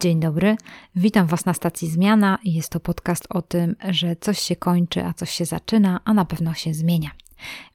Dzień dobry, witam Was na stacji Zmiana. Jest to podcast o tym, że coś się kończy, a coś się zaczyna, a na pewno się zmienia.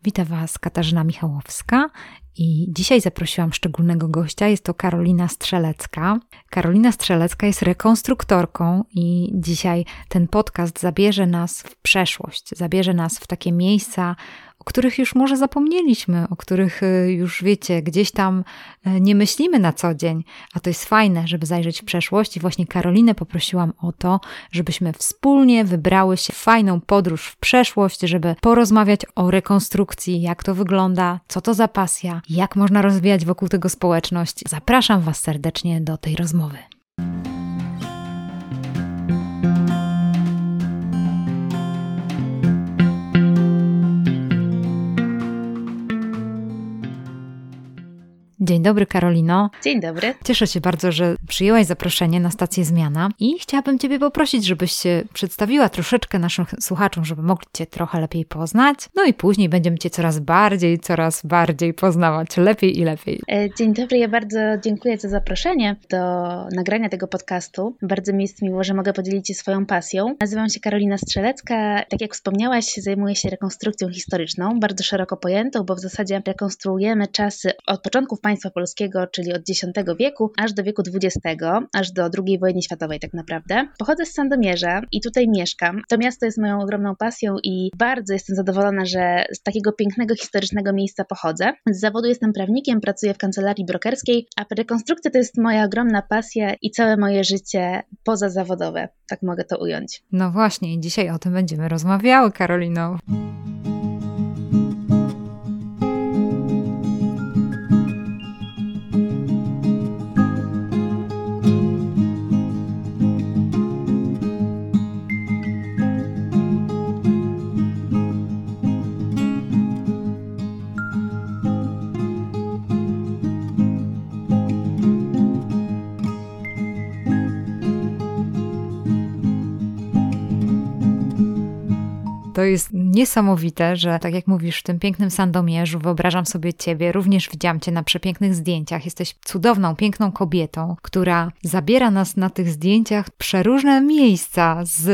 Witam Was Katarzyna Michałowska i dzisiaj zaprosiłam szczególnego gościa. Jest to Karolina Strzelecka. Karolina Strzelecka jest rekonstruktorką i dzisiaj ten podcast zabierze nas w przeszłość, zabierze nas w takie miejsca, o których już może zapomnieliśmy, o których y, już wiecie, gdzieś tam y, nie myślimy na co dzień, a to jest fajne, żeby zajrzeć w przeszłość i właśnie Karolinę poprosiłam o to, żebyśmy wspólnie wybrały się w fajną podróż w przeszłość, żeby porozmawiać o rekonstrukcji, jak to wygląda, co to za pasja, jak można rozwijać wokół tego społeczność. Zapraszam Was serdecznie do tej rozmowy. Dzień dobry, Karolino. Dzień dobry. Cieszę się bardzo, że przyjęłaś zaproszenie na stację Zmiana i chciałabym Ciebie poprosić, żebyś się przedstawiła troszeczkę naszym słuchaczom, żeby mogli Cię trochę lepiej poznać. No i później będziemy Cię coraz bardziej, coraz bardziej poznawać, lepiej i lepiej. E, dzień dobry, ja bardzo dziękuję za zaproszenie do nagrania tego podcastu. Bardzo mi jest miło, że mogę podzielić się swoją pasją. Nazywam się Karolina Strzelecka. Tak jak wspomniałaś, zajmuję się rekonstrukcją historyczną, bardzo szeroko pojętą, bo w zasadzie rekonstruujemy czasy od początków państwa państwa polskiego, czyli od X wieku aż do wieku XX, aż do II wojny światowej tak naprawdę. Pochodzę z Sandomierza i tutaj mieszkam. To miasto jest moją ogromną pasją i bardzo jestem zadowolona, że z takiego pięknego, historycznego miejsca pochodzę. Z zawodu jestem prawnikiem, pracuję w kancelarii brokerskiej, a rekonstrukcja to jest moja ogromna pasja i całe moje życie pozazawodowe. Tak mogę to ująć. No właśnie, dzisiaj o tym będziemy rozmawiały, Karolino. To jest niesamowite, że tak jak mówisz, w tym pięknym Sandomierzu wyobrażam sobie ciebie, również widziałam cię na przepięknych zdjęciach. Jesteś cudowną, piękną kobietą, która zabiera nas na tych zdjęciach przeróżne miejsca z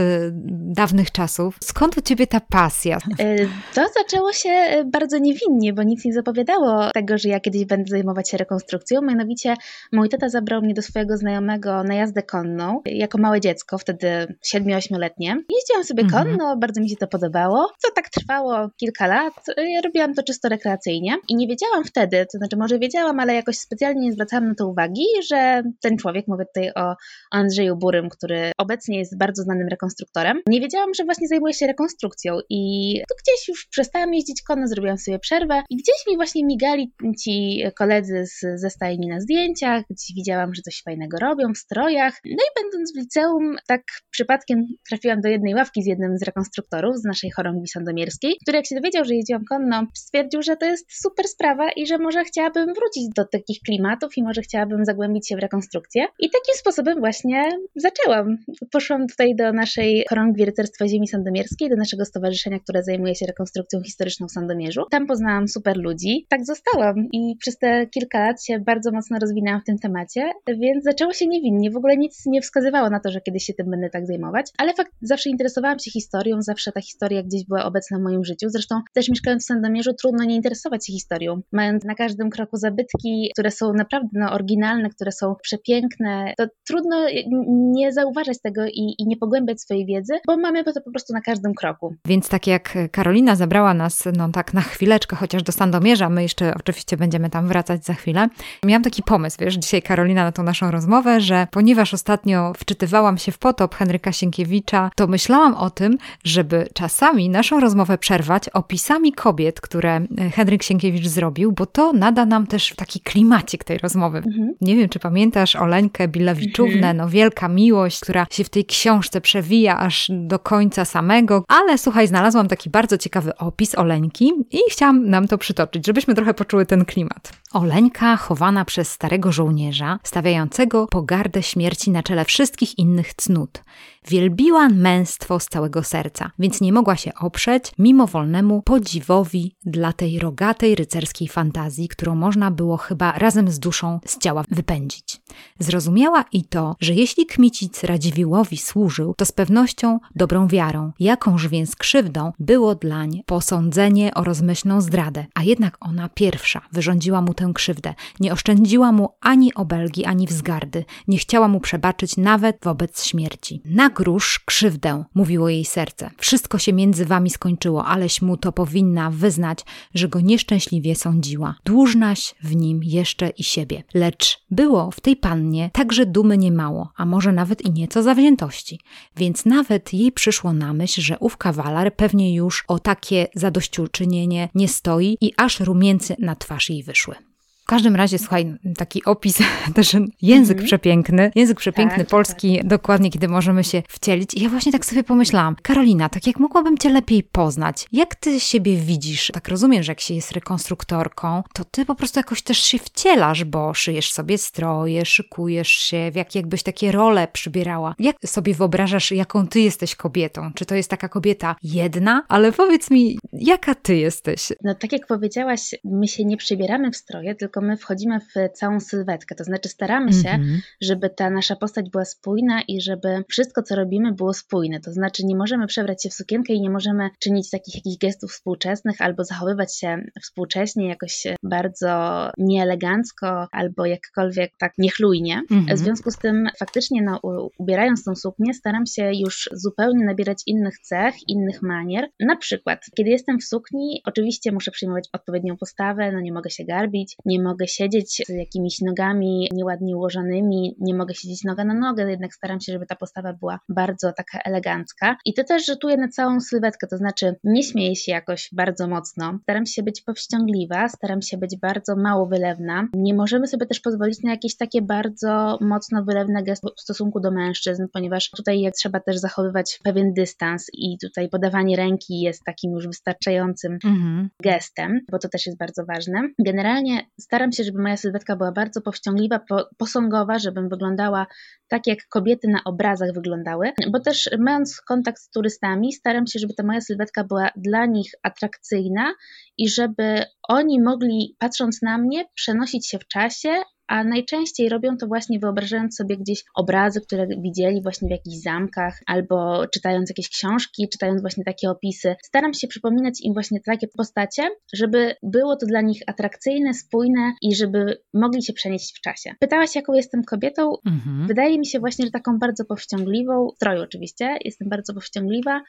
dawnych czasów. Skąd u ciebie ta pasja? E, to zaczęło się e, bardzo niewinnie, bo nic nie zapowiadało tego, że ja kiedyś będę zajmować się rekonstrukcją. Mianowicie mój tata zabrał mnie do swojego znajomego na jazdę konną jako małe dziecko, wtedy 7-8-letnie. Jeździłam sobie mhm. konno, bardzo mi się to podobało podobało. Tak trwało kilka lat. Ja robiłam to czysto rekreacyjnie i nie wiedziałam wtedy, to znaczy może wiedziałam, ale jakoś specjalnie nie zwracałam na to uwagi, że ten człowiek, mówię tutaj o Andrzeju Burym, który obecnie jest bardzo znanym rekonstruktorem, nie wiedziałam, że właśnie zajmuje się rekonstrukcją i tu gdzieś już przestałam jeździć konno, zrobiłam sobie przerwę i gdzieś mi właśnie migali ci koledzy z, ze stajni na zdjęciach, gdzieś widziałam, że coś fajnego robią w strojach. No i będąc w liceum, tak przypadkiem trafiłam do jednej ławki z jednym z rekonstruktorów z naszej chorągwi sandomierskiej, który jak się dowiedział, że jeździłam konno, stwierdził, że to jest super sprawa i że może chciałabym wrócić do takich klimatów i może chciałabym zagłębić się w rekonstrukcję. I takim sposobem właśnie zaczęłam. Poszłam tutaj do naszej chorągwi rycerstwa ziemi sandomierskiej, do naszego stowarzyszenia, które zajmuje się rekonstrukcją historyczną w Sandomierzu. Tam poznałam super ludzi. Tak zostałam i przez te kilka lat się bardzo mocno rozwinęłam w tym temacie, więc zaczęło się niewinnie. W ogóle nic nie wskazywało na to, że kiedyś się tym będę tak zajmować, ale fakt, zawsze interesowałam się historią, zawsze ta historia gdzieś była obecna w moim życiu. Zresztą też mieszkając w Sandomierzu trudno nie interesować się historią. Mając na każdym kroku zabytki, które są naprawdę no, oryginalne, które są przepiękne, to trudno nie zauważać tego i, i nie pogłębiać swojej wiedzy, bo mamy to po prostu na każdym kroku. Więc tak jak Karolina zabrała nas, no tak na chwileczkę, chociaż do Sandomierza, my jeszcze oczywiście będziemy tam wracać za chwilę. Miałam taki pomysł, wiesz, dzisiaj Karolina na tą naszą rozmowę, że ponieważ ostatnio wczytywałam się w potop Henryka Sienkiewicza, to myślałam o tym, żeby czasami czasami naszą rozmowę przerwać opisami kobiet, które e, Henryk Sienkiewicz zrobił, bo to nada nam też taki klimacik tej rozmowy. Mhm. Nie wiem, czy pamiętasz Oleńkę Bilawiczównę, mhm. no wielka miłość, która się w tej książce przewija aż do końca samego, ale słuchaj, znalazłam taki bardzo ciekawy opis Oleńki i chciałam nam to przytoczyć, żebyśmy trochę poczuły ten klimat. Oleńka chowana przez starego żołnierza, stawiającego pogardę śmierci na czele wszystkich innych cnót. Wielbiła męstwo z całego serca, więc nie mogła się oprzeć mimowolnemu podziwowi dla tej rogatej rycerskiej fantazji, którą można było chyba razem z duszą z ciała wypędzić. Zrozumiała i to, że jeśli Kmicic Radziwiłłowi służył, to z pewnością dobrą wiarą, jakąż więc krzywdą było dlań posądzenie o rozmyślną zdradę, a jednak ona pierwsza wyrządziła mu tę krzywdę, nie oszczędziła mu ani obelgi, ani wzgardy, nie chciała mu przebaczyć nawet wobec śmierci. Na grusz krzywdę, mówiło jej serce. Wszystko się między wami skończyło, aleś mu to powinna wyznać, że go nieszczęśliwie sądziła. Dłużnaś w nim jeszcze i siebie. Lecz było w tej pannie także dumy niemało, a może nawet i nieco zawziętości. Więc nawet jej przyszło na myśl, że ów kawaler pewnie już o takie zadośćuczynienie nie stoi i aż rumieńce na twarz jej wyszły. W każdym razie, słuchaj, taki opis, też język -hmm. przepiękny, język przepiękny tak, polski, tak. dokładnie kiedy możemy się wcielić. I ja właśnie tak sobie pomyślałam, Karolina, tak jak mogłabym Cię lepiej poznać, jak Ty siebie widzisz? Tak rozumiem, że jak się jest rekonstruktorką, to Ty po prostu jakoś też się wcielasz, bo szyjesz sobie stroje, szykujesz się, w jak jakbyś takie role przybierała. Jak sobie wyobrażasz, jaką Ty jesteś kobietą? Czy to jest taka kobieta jedna? Ale powiedz mi, jaka Ty jesteś? No tak jak powiedziałaś, my się nie przybieramy w stroje, tylko my wchodzimy w całą sylwetkę, to znaczy staramy się, mm -hmm. żeby ta nasza postać była spójna i żeby wszystko, co robimy, było spójne. To znaczy nie możemy przebrać się w sukienkę i nie możemy czynić takich jakichś gestów współczesnych albo zachowywać się współcześnie, jakoś bardzo nieelegancko albo jakkolwiek tak niechlujnie. Mm -hmm. W związku z tym faktycznie no, ubierając tą suknię staram się już zupełnie nabierać innych cech, innych manier. Na przykład, kiedy jestem w sukni, oczywiście muszę przyjmować odpowiednią postawę, no nie mogę się garbić, nie mogę mogę siedzieć z jakimiś nogami nieładnie ułożonymi, nie mogę siedzieć noga na nogę, jednak staram się, żeby ta postawa była bardzo taka elegancka. I to też rzutuje na całą sylwetkę, to znaczy nie śmieję się jakoś bardzo mocno, staram się być powściągliwa, staram się być bardzo mało wylewna. Nie możemy sobie też pozwolić na jakieś takie bardzo mocno wylewne gesty w stosunku do mężczyzn, ponieważ tutaj trzeba też zachowywać pewien dystans i tutaj podawanie ręki jest takim już wystarczającym mhm. gestem, bo to też jest bardzo ważne. Generalnie staram staram się, żeby moja sylwetka była bardzo powściągliwa, posągowa, żebym wyglądała tak, jak kobiety na obrazach wyglądały, bo też mając kontakt z turystami, staram się, żeby ta moja sylwetka była dla nich atrakcyjna i żeby oni mogli, patrząc na mnie, przenosić się w czasie, a najczęściej robią to właśnie wyobrażając sobie gdzieś obrazy, które widzieli właśnie w jakichś zamkach, albo czytając jakieś książki, czytając właśnie takie opisy. Staram się przypominać im właśnie takie postacie, żeby było to dla nich atrakcyjne, spójne i żeby mogli się przenieść w czasie. Pytałaś, jaką jestem kobietą? Mhm. Wydaje mi się właśnie, że taką bardzo powściągliwą, w stroju oczywiście, jestem bardzo powściągliwa,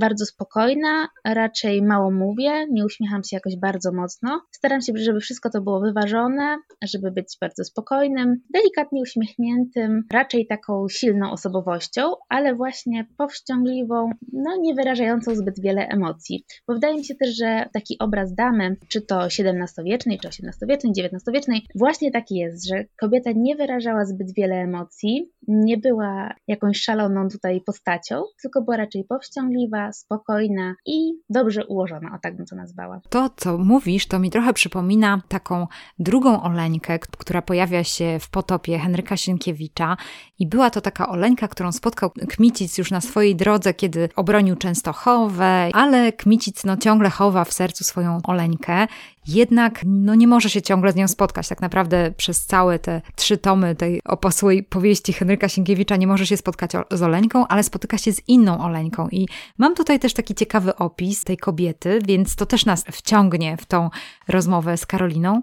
bardzo spokojna, raczej mało mówię, nie uśmiecham się jakoś bardzo mocno. Staram się, żeby wszystko to było wyważone, żeby być bardzo spokojnym, delikatnie uśmiechniętym, raczej taką silną osobowością, ale właśnie powściągliwą, no nie wyrażającą zbyt wiele emocji. Bo wydaje mi się też, że taki obraz damy, czy to XVII-wiecznej, czy XVIII-wiecznej, XIX-wiecznej, właśnie taki jest, że kobieta nie wyrażała zbyt wiele emocji, nie była jakąś szaloną tutaj postacią, tylko była raczej powściągliwa, spokojna i dobrze ułożona, o tak bym to nazwała. To, co mówisz, to mi trochę przypomina taką drugą oleńkę, która pojawia się w potopie Henryka Sienkiewicza i była to taka oleńka, którą spotkał Kmicic już na swojej drodze, kiedy obronił Częstochowę, ale Kmicic no, ciągle chowa w sercu swoją oleńkę jednak no, nie może się ciągle z nią spotkać. Tak naprawdę przez całe te trzy tomy tej opasłej powieści Henryka Sienkiewicza nie może się spotkać z Oleńką, ale spotyka się z inną Oleńką. I mam tutaj też taki ciekawy opis tej kobiety, więc to też nas wciągnie w tą rozmowę z Karoliną.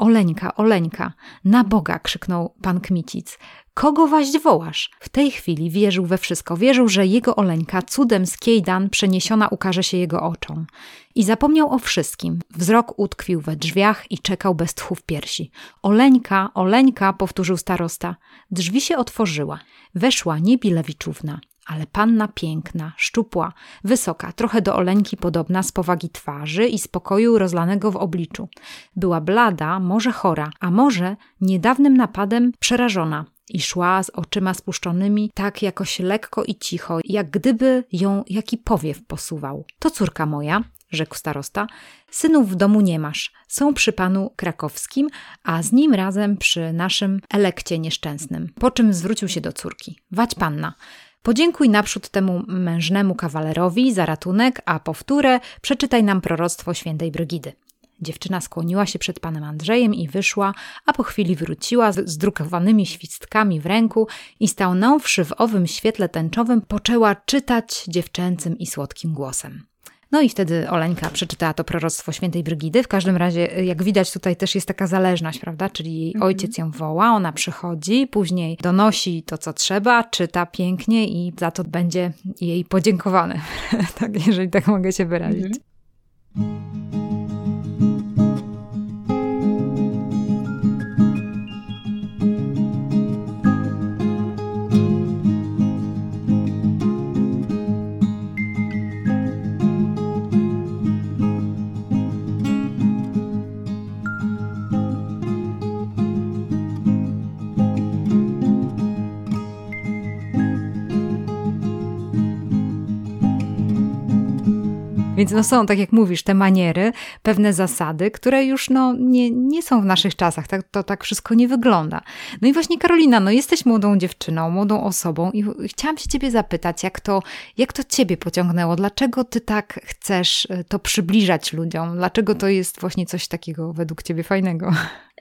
Oleńka, Oleńka, na Boga, krzyknął pan Kmicic. Kogo waść wołasz? W tej chwili wierzył we wszystko. Wierzył, że jego Oleńka cudem z Kiejdan przeniesiona ukaże się jego oczom. I zapomniał o wszystkim. Wzrok utkwił we drzwiach i czekał bez tchu w piersi. Oleńka, Oleńka, powtórzył starosta. Drzwi się otworzyła. Weszła nie Bilewiczówna, ale panna piękna, szczupła, wysoka, trochę do Oleńki podobna z powagi twarzy i spokoju rozlanego w obliczu. Była blada, może chora, a może niedawnym napadem przerażona i szła z oczyma spuszczonymi tak jakoś lekko i cicho, jak gdyby ją jaki powiew posuwał. To córka moja, rzekł starosta, synów w domu nie masz. Są przy panu krakowskim, a z nim razem przy naszym elekcie nieszczęsnym. Po czym zwrócił się do córki. Wać panna. Podziękuj naprzód temu mężnemu kawalerowi za ratunek, a powtórę przeczytaj nam proroctwo świętej Brygidy. Dziewczyna skłoniła się przed panem Andrzejem i wyszła, a po chwili wróciła z drukowanymi świstkami w ręku i stanąwszy w owym świetle tęczowym, poczęła czytać dziewczęcym i słodkim głosem. No i wtedy Oleńka przeczytała to proroctwo świętej Brygidy. W każdym razie, jak widać, tutaj też jest taka zależność, prawda? Czyli jej mhm. ojciec ją woła, ona przychodzi, później donosi to, co trzeba, czyta pięknie i za to będzie jej podziękowane. tak, jeżeli tak mogę się wyrazić. Mhm. Więc no są, tak jak mówisz, te maniery, pewne zasady, które już no, nie, nie są w naszych czasach. Tak, to tak wszystko nie wygląda. No i właśnie Karolina, no jesteś młodą dziewczyną, młodą osobą i chciałam się ciebie zapytać, jak to, jak to ciebie pociągnęło? Dlaczego ty tak chcesz e, to przybliżać ludziom? Dlaczego to jest właśnie coś takiego według ciebie fajnego?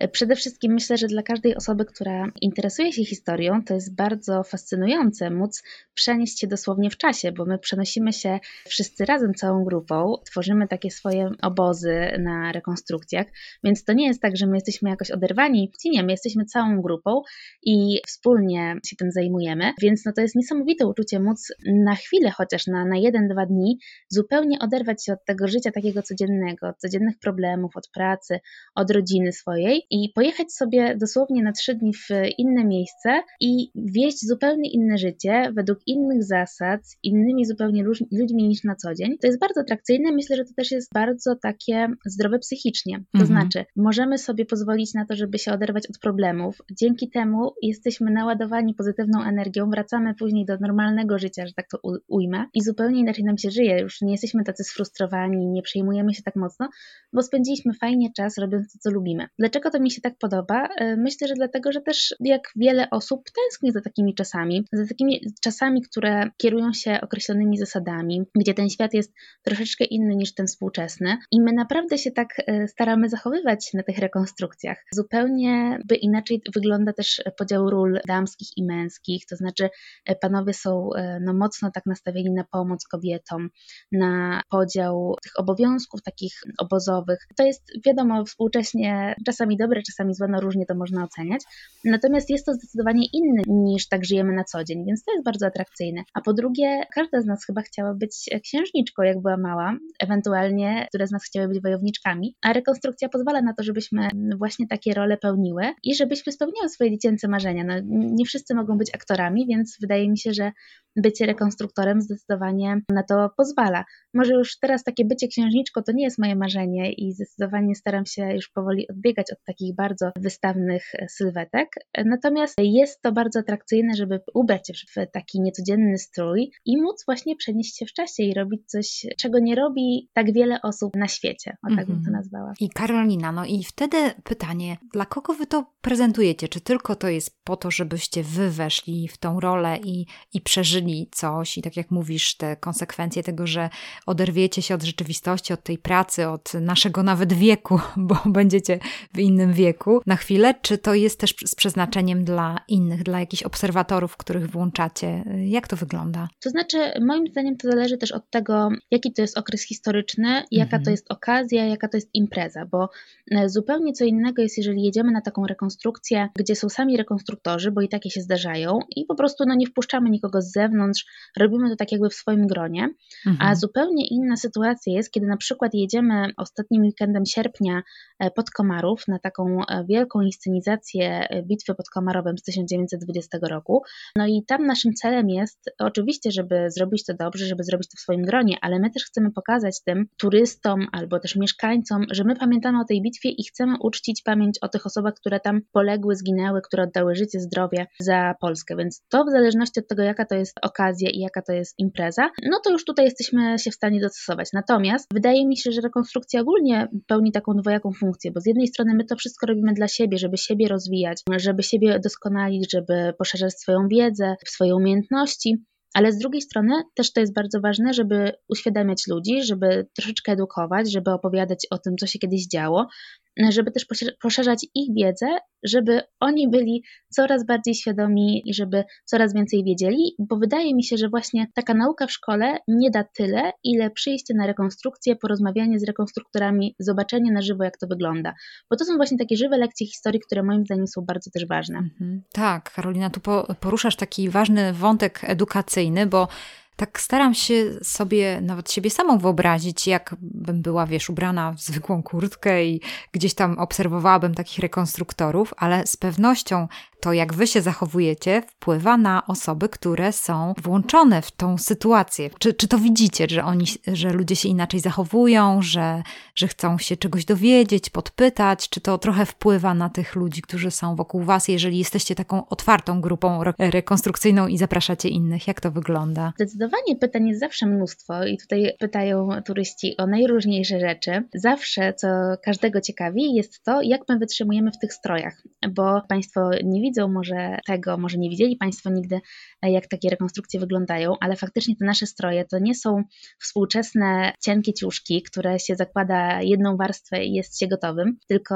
Przede wszystkim myślę, że dla każdej osoby, która interesuje się historią, to jest bardzo fascynujące móc przenieść się dosłownie w czasie, bo my przenosimy się wszyscy razem, całą grupą, tworzymy takie swoje obozy na rekonstrukcjach, więc to nie jest tak, że my jesteśmy jakoś oderwani. Nie, my jesteśmy całą grupą i wspólnie się tym zajmujemy, więc no to jest niesamowite uczucie móc na chwilę, chociaż na, na jeden, dwa dni, zupełnie oderwać się od tego życia takiego codziennego, od codziennych problemów, od pracy, od rodziny swojej i pojechać sobie dosłownie na trzy dni w inne miejsce i wieść zupełnie inne życie, według innych zasad, z innymi zupełnie ludźmi niż na co dzień. To jest bardzo atrakcyjne. Myślę, że to też jest bardzo takie zdrowe psychicznie. To mhm. znaczy, możemy sobie pozwolić na to, żeby się oderwać od problemów. Dzięki temu jesteśmy naładowani pozytywną energią, wracamy później do normalnego życia, że tak to ujmę, i zupełnie inaczej nam się żyje. Już nie jesteśmy tacy sfrustrowani, nie przejmujemy się tak mocno, bo spędziliśmy fajnie czas robiąc to, co lubimy. Dlaczego to mi się tak podoba? E, myślę, że dlatego, że też jak wiele osób tęskni za takimi czasami, za takimi czasami, które kierują się określonymi zasadami, gdzie ten świat jest troszeczkę inny niż ten współczesny i my naprawdę się tak e, staramy zachowywać na tych rekonstrukcjach. Zupełnie by inaczej wygląda też podział ról damskich i męskich, to znaczy e, panowie są no, mocno tak nastawieni na pomoc kobietom, na podział tych obowiązków takich obozowych. To jest wiadomo współcześnie czasami dobre dobre, czasami złe, no różnie to można oceniać. Natomiast jest to zdecydowanie inny niż tak żyjemy na co dzień, więc to jest bardzo atrakcyjne. A po drugie, każda z nas chyba chciała być księżniczką, jak była mała, ewentualnie które z nas chciały być wojowniczkami, a rekonstrukcja pozwala na to, żebyśmy właśnie takie role pełniły i żebyśmy spełniały swoje dziecięce marzenia. No, nie wszyscy mogą być aktorami, więc wydaje mi się, że bycie rekonstruktorem zdecydowanie na to pozwala. Może już teraz takie bycie księżniczką to nie jest moje marzenie i zdecydowanie staram się już powoli odbiegać od takich bardzo wystawnych sylwetek. Natomiast jest to bardzo atrakcyjne, żeby ubrać się w taki niecodzienny strój i móc właśnie przenieść się w czasie i robić coś, czego nie robi tak wiele osób na świecie. O tak bym to mhm. nazwała. I Karolina, no i wtedy pytanie, dla kogo wy to prezentujecie? Czy tylko to jest po to, żebyście wy weszli w tą rolę i, i przeżyli coś i tak jak mówisz, te konsekwencje tego, że oderwiecie się od rzeczywistości, od tej pracy, od naszego nawet wieku, bo będziecie w innym wieku na chwilę, czy to jest też z przeznaczeniem dla innych, dla jakichś obserwatorów, których włączacie? Jak to wygląda? To znaczy, moim zdaniem to zależy też od tego, jaki to jest okres historyczny, jaka mhm. to jest okazja, jaka to jest impreza, bo e, zupełnie co innego jest, jeżeli jedziemy na taką rekonstrukcję, gdzie są sami rekonstruktorzy, bo i takie się zdarzają i po prostu no, nie wpuszczamy nikogo z zewnątrz, zewnątrz, robimy to tak jakby w swoim gronie, mhm. a zupełnie inna sytuacja jest, kiedy na przykład jedziemy ostatnim weekendem sierpnia pod Komarów na taką wielką inscenizację bitwy pod Komarowem z 1920 roku. No i tam naszym celem jest oczywiście, żeby zrobić to dobrze, żeby zrobić to w swoim gronie, ale my też chcemy pokazać tym turystom albo też mieszkańcom, że my pamiętamy o tej bitwie i chcemy uczcić pamięć o tych osobach, które tam poległy, zginęły, które oddały życie, zdrowie za Polskę. Więc to w zależności od tego, jaka to jest okazja i jaka to jest impreza, no to już tutaj jesteśmy się w stanie dostosować. Natomiast wydaje mi się, że rekonstrukcja ogólnie pełni taką dwojaką funkcję, bo z jednej strony my to wszystko robimy dla siebie, żeby siebie rozwijać, żeby siebie doskonalić, żeby poszerzać swoją wiedzę, swoje umiejętntności, ale z drugiej strony też to jest bardzo ważne, żeby uświadamiać ludzi, żeby troszeczkę edukować, żeby opowiadać o tym, co się kiedyś działo, żeby też poszerzać ich wiedzę, żeby oni byli coraz bardziej świadomi i żeby coraz więcej wiedzieli, bo wydaje mi się, że właśnie taka nauka w szkole nie da tyle, ile przyjście na rekonstrukcję, porozmawianie z rekonstruktorami, zobaczenie na żywo, jak to wygląda. Bo to są właśnie takie żywe lekcje historii, które moim zdaniem są bardzo też ważne. Mhm. Tak, Karolina, tu poruszasz taki ważny wątek edukacyjny, bo tak staram się sobie nawet siebie samą wyobrazić, jakbym była, wiesz, ubrana w zwykłą kurtkę i gdzieś tam obserwowałabym takich rekonstruktorów, ale z pewnością to, jak wy się zachowujecie, wpływa na osoby, które są włączone w tą sytuację. Czy, czy to widzicie, że oni, że ludzie się inaczej zachowują, że, że chcą się czegoś dowiedzieć, podpytać? Czy to trochę wpływa na tych ludzi, którzy są wokół was, jeżeli jesteście taką otwartą grupą rekonstrukcyjną i zapraszacie innych? Jak to wygląda? Zdecydowanie pytań jest zawsze mnóstwo i tutaj pytają turyści o najróżniejsze rzeczy. Zawsze, co każdego ciekawi, jest to, jak my wytrzymujemy w tych strojach, bo Państwo nie widzą może tego, może nie widzieli Państwo nigdy, jak takie rekonstrukcje wyglądają, ale faktycznie te nasze stroje to nie są współczesne cienkie ciuszki, które się zakłada jedną warstwę i jest się gotowym, tylko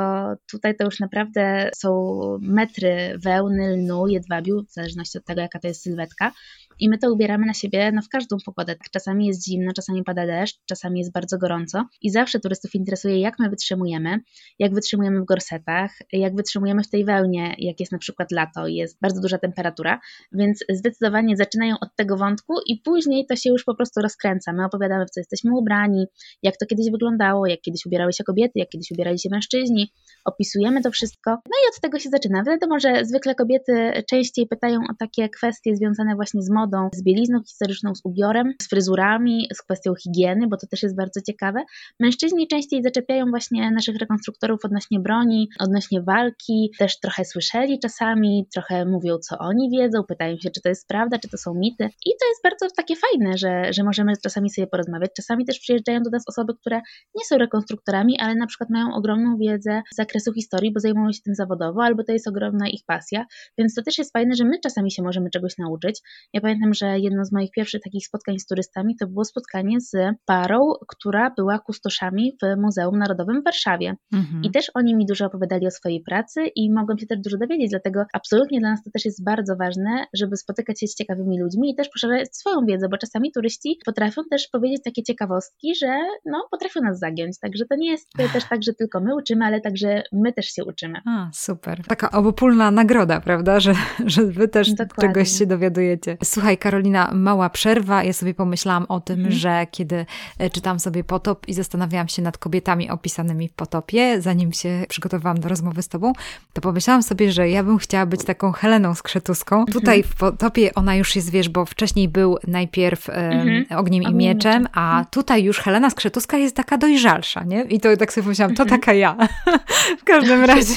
tutaj to już naprawdę są metry wełny, lnu, jedwabiu, w zależności od tego, jaka to jest sylwetka. I my to ubieramy na siebie no, w każdą pogodę. Czasami jest zimno, czasami pada deszcz, czasami jest bardzo gorąco. I zawsze turystów interesuje, jak my wytrzymujemy, jak wytrzymujemy w gorsetach, jak wytrzymujemy w tej wełnie, jak jest na przykład lato i jest bardzo duża temperatura. Więc zdecydowanie zaczynają od tego wątku i później to się już po prostu rozkręca. My opowiadamy, w co jesteśmy ubrani, jak to kiedyś wyglądało, jak kiedyś ubierały się kobiety, jak kiedyś ubierali się mężczyźni. Opisujemy to wszystko. No i od tego się zaczyna. Wiadomo, że zwykle kobiety częściej pytają o takie kwestie związane właśnie z modą, modą, z bielizną historyczną, z ubiorem, z fryzurami, z kwestią higieny, bo to też jest bardzo ciekawe. Mężczyźni częściej zaczepiają właśnie naszych rekonstruktorów odnośnie broni, odnośnie walki, też trochę słyszeli czasami, trochę mówią, co oni wiedzą, pytają się, czy to jest prawda, czy to są mity. I to jest bardzo takie fajne, że, że możemy czasami sobie porozmawiać. Czasami też przyjeżdżają do nas osoby, które nie są rekonstruktorami, ale na przykład mają ogromną wiedzę z zakresu historii, bo zajmują się tym zawodowo, albo to jest ogromna ich pasja. Więc to też jest fajne, że my czasami się możemy czegoś nauczyć. Ja pamiętam, że jedno z moich pierwszych takich spotkań z turystami to było spotkanie z parą, która była kustoszami w Muzeum Narodowym w Warszawie. Mhm. I też oni mi dużo opowiadali o swojej pracy i mogłam się też dużo dowiedzieć, dlatego absolutnie dla nas to też jest bardzo ważne, żeby spotykać się z ciekawymi ludźmi i też poszerzać swoją wiedzę, bo czasami turyści potrafią też powiedzieć takie ciekawostki, że no, potrafią nas zagiąć. Także to nie jest też tak, że tylko my uczymy, ale także my też się uczymy. A, super. Taka obopólna nagroda, prawda, że, że wy też Dokładnie. czegoś się dowiadujecie. Słuchaj, Słuchaj, Karolina, mała przerwa. Ja sobie pomyślałam o tym, mhm. że kiedy e, czytam sobie potop i zastanawiałam się nad kobietami opisanymi w potopie, zanim się przygotowałam do rozmowy z tobą, to pomyślałam sobie, że ja bym chciała być taką Heleną Skrzetuską. Mhm. Tutaj w potopie ona już jest, wiesz, bo wcześniej był najpierw mhm. ogniem i mieczem, a mhm. tutaj już Helena Skrzetuska jest taka dojrzalsza, nie? I to tak sobie pomyślałam, to mhm. taka ja. w każdym razie,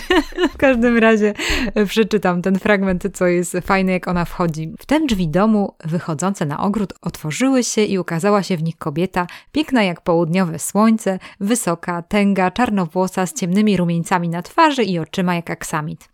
w każdym razie e, przeczytam ten fragment, co jest fajne, jak ona wchodzi. W ten drzwi domu wychodzące na ogród otworzyły się i ukazała się w nich kobieta, piękna jak południowe słońce, wysoka, tęga, czarnowłosa, z ciemnymi rumieńcami na twarzy i oczyma jak aksamit.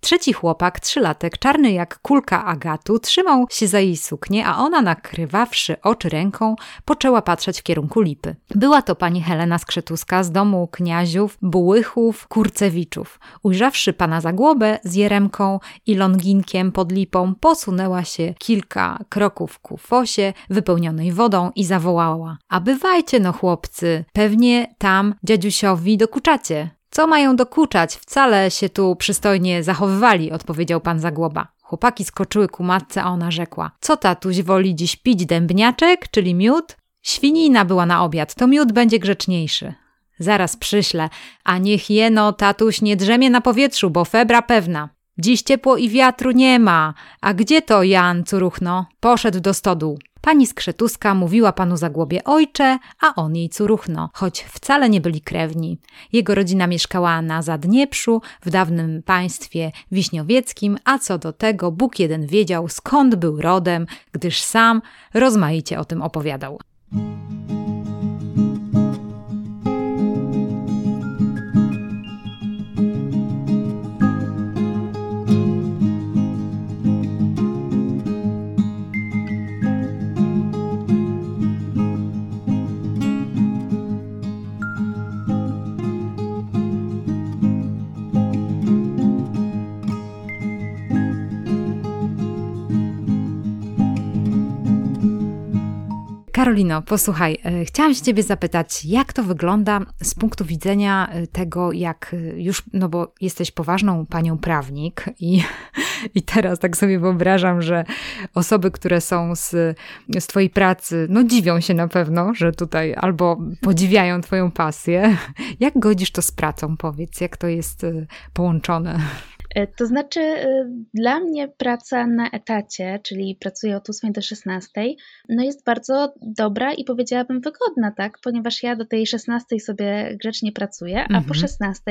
Trzeci chłopak, trzylatek, czarny jak kulka agatu, trzymał się za jej suknię, a ona, nakrywawszy oczy ręką, poczęła patrzeć w kierunku lipy. Była to pani Helena Skrzetuska z domu kniaziów, bułychów, kurcewiczów. Ujrzawszy pana za głowę z jeremką i longinkiem pod lipą, posunęła się kilka kroków ku fosie wypełnionej wodą i zawołała: A bywajcie no chłopcy, pewnie tam dziadziusiowi dokuczacie. Co mają dokuczać? Wcale się tu przystojnie zachowywali, odpowiedział pan Zagłoba. Chłopaki skoczyły ku matce, a ona rzekła: Co tatuś woli dziś pić dębniaczek, czyli miód? Świnina była na obiad, to miód będzie grzeczniejszy. Zaraz przyślę, a niech jeno tatuś nie drzemie na powietrzu, bo febra pewna. Dziś ciepło i wiatru nie ma. A gdzie to Jan, curuchno? Poszedł do stodu. Pani Skrzetuska mówiła panu Zagłobie ojcze, a on jej curuchno, choć wcale nie byli krewni. Jego rodzina mieszkała na Zadnieprzu, w dawnym państwie wiśniowieckim, a co do tego Bóg jeden wiedział, skąd był rodem, gdyż sam rozmaicie o tym opowiadał. Karolino, posłuchaj, e, chciałam się Ciebie zapytać, jak to wygląda z punktu widzenia e, tego, jak e, już, no bo jesteś poważną panią prawnik i, i teraz tak sobie wyobrażam, że osoby, które są z, z Twojej pracy, no dziwią się na pewno, że tutaj albo podziwiają Twoją pasję. Jak godzisz to z pracą, powiedz, jak to jest połączone? E, to znaczy, e, dla mnie praca na etacie, czyli pracuję od 8 do 16, no jest bardzo dobra i powiedziałabym wygodna, tak? Ponieważ ja do tej 16 sobie grzecznie pracuję, a mhm. po 16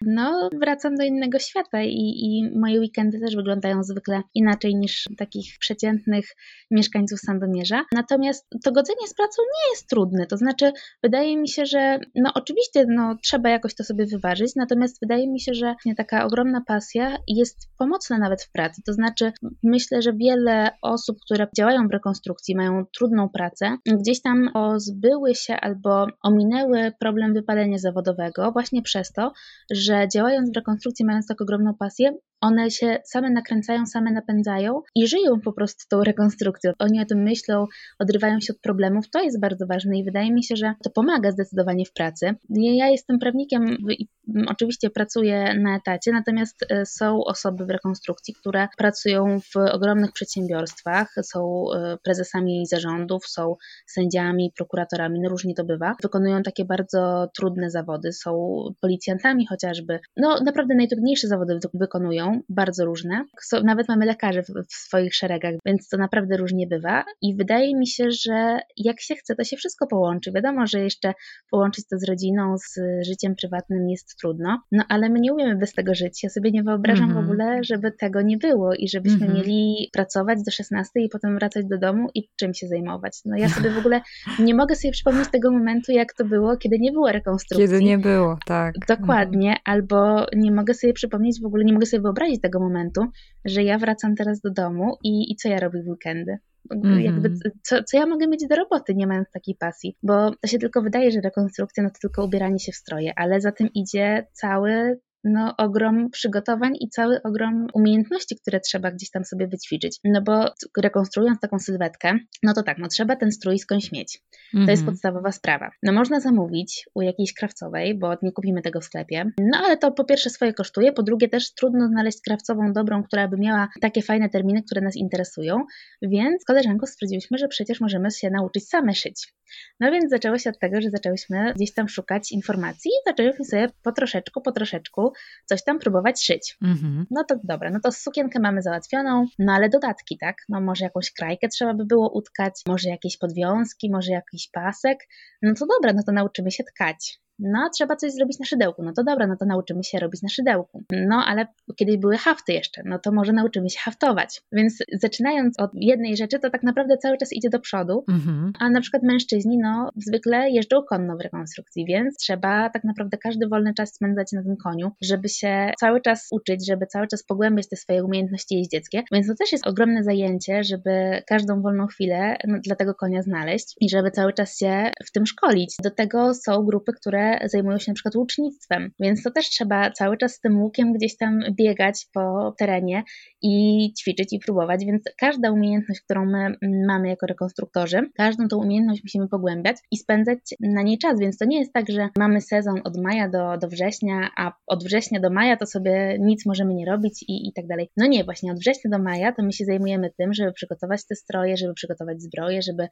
no wracam do innego świata i, i moje weekendy też wyglądają zwykle inaczej niż takich przeciętnych mieszkańców Sandomierza. Natomiast to godzenie z pracą nie jest trudne, to znaczy wydaje mi się, że no oczywiście no, trzeba jakoś to sobie wyważyć, natomiast wydaje mi się, że nie taka ogromna pasja jest pomocna nawet w pracy. To znaczy, myślę, że wiele osób, które działają w rekonstrukcji, mają trudną pracę, gdzieś tam pozbyły się albo ominęły problem wypalenia zawodowego właśnie przez to, że działając w rekonstrukcji, mając tak ogromną pasję, one się same nakręcają, same napędzają i żyją po prostu tą rekonstrukcją. Oni o tym myślą, odrywają się od problemów. To jest bardzo ważne i wydaje mi się, że to pomaga zdecydowanie w pracy. Ja jestem prawnikiem i oczywiście pracuję na etacie, natomiast e, są osoby w rekonstrukcji, które pracują w ogromnych przedsiębiorstwach, są e, prezesami zarządów, są sędziami, prokuratorami, no różnie to bywa. Wykonują takie bardzo trudne zawody, są policjantami chociażby. No naprawdę najtrudniejsze zawody wykonują bardzo różne. Nawet mamy lekarzy w, w swoich szeregach, więc to naprawdę różnie bywa. I wydaje mi się, że jak się chce, to się wszystko połączy. Wiadomo, że jeszcze połączyć to z rodziną, z życiem prywatnym jest trudno, no ale my nie umiemy bez tego żyć. Ja sobie nie wyobrażam mm -hmm. w mhm. ogóle, żeby tego nie było i żebyśmy mm -hmm. mieli pracować do 16 i potem wracać do domu i czym się zajmować. No ja sobie w ogóle nie mogę sobie przypomnieć tego momentu, jak to było, kiedy nie było rekonstrukcji. Kiedy nie było, tak. Dokładnie, mm -hmm. albo nie mogę sobie przypomnieć w ogóle, nie mogę sobie wyobrazić, wyobrazić tego momentu, że ja wracam teraz do domu i, i co ja robię w weekendy. Mm. Jakby, co, co ja mogę mieć do roboty, nie mając takiej pasji? Bo to się tylko wydaje, że rekonstrukcja no to tylko ubieranie się w stroje, ale za tym idzie cały no, ogrom przygotowań i cały ogrom umiejętności, które trzeba gdzieś tam sobie wyćwiczyć. No bo rekonstruując taką sylwetkę, no to tak, no trzeba ten strój skądś mieć. To jest mhm. podstawowa sprawa. No można zamówić u jakiejś krawcowej, bo nie kupimy tego w sklepie. No ale to po pierwsze swoje kosztuje, po drugie też trudno znaleźć krawcową dobrą, która by miała takie fajne terminy, które nas interesują, więc koleżanką stwierdziłyśmy, że przecież możemy się nauczyć same szyć. No więc zaczęło się od tego, że zaczęłyśmy gdzieś tam szukać informacji i zaczęłyśmy sobie po troszeczku, po troszeczku coś tam próbować szyć. Mhm. No to dobra, no to sukienkę mamy załatwioną, no ale dodatki, tak? No może jakąś krajkę trzeba by było utkać, może jakieś podwiązki, może jakiś pasek. No to dobra, no to nauczymy się tkać. No, trzeba coś zrobić na szydełku. No to dobra, no to nauczymy się robić na szydełku. No, ale kiedyś były hafty jeszcze, no to może nauczymy się haftować. Więc zaczynając od jednej rzeczy, to tak naprawdę cały czas idzie do przodu. Mhm. A na przykład mężczyźni, no, zwykle jeżdżą konno w rekonstrukcji, więc trzeba tak naprawdę każdy wolny czas spędzać na tym koniu, żeby się cały czas uczyć, żeby cały czas pogłębiać te swoje umiejętności jeździeckie. Więc to też jest ogromne zajęcie, żeby każdą wolną chwilę no, dla tego konia znaleźć i żeby cały czas się w tym szkolić. Do tego są grupy, które zajmują się na przykład łucznictwem, więc to też trzeba cały czas z tym łukiem gdzieś tam biegać po terenie i ćwiczyć i próbować, więc każda umiejętność, którą my mamy jako rekonstruktorzy, każdą tą umiejętność musimy pogłębiać i spędzać na niej czas, więc to nie jest tak, że mamy sezon od maja do, do września, a od września do maja to sobie nic możemy nie robić i, i tak dalej. No nie, właśnie od września do maja to my się zajmujemy tym, żeby przygotować te stroje, żeby przygotować zbroje, żeby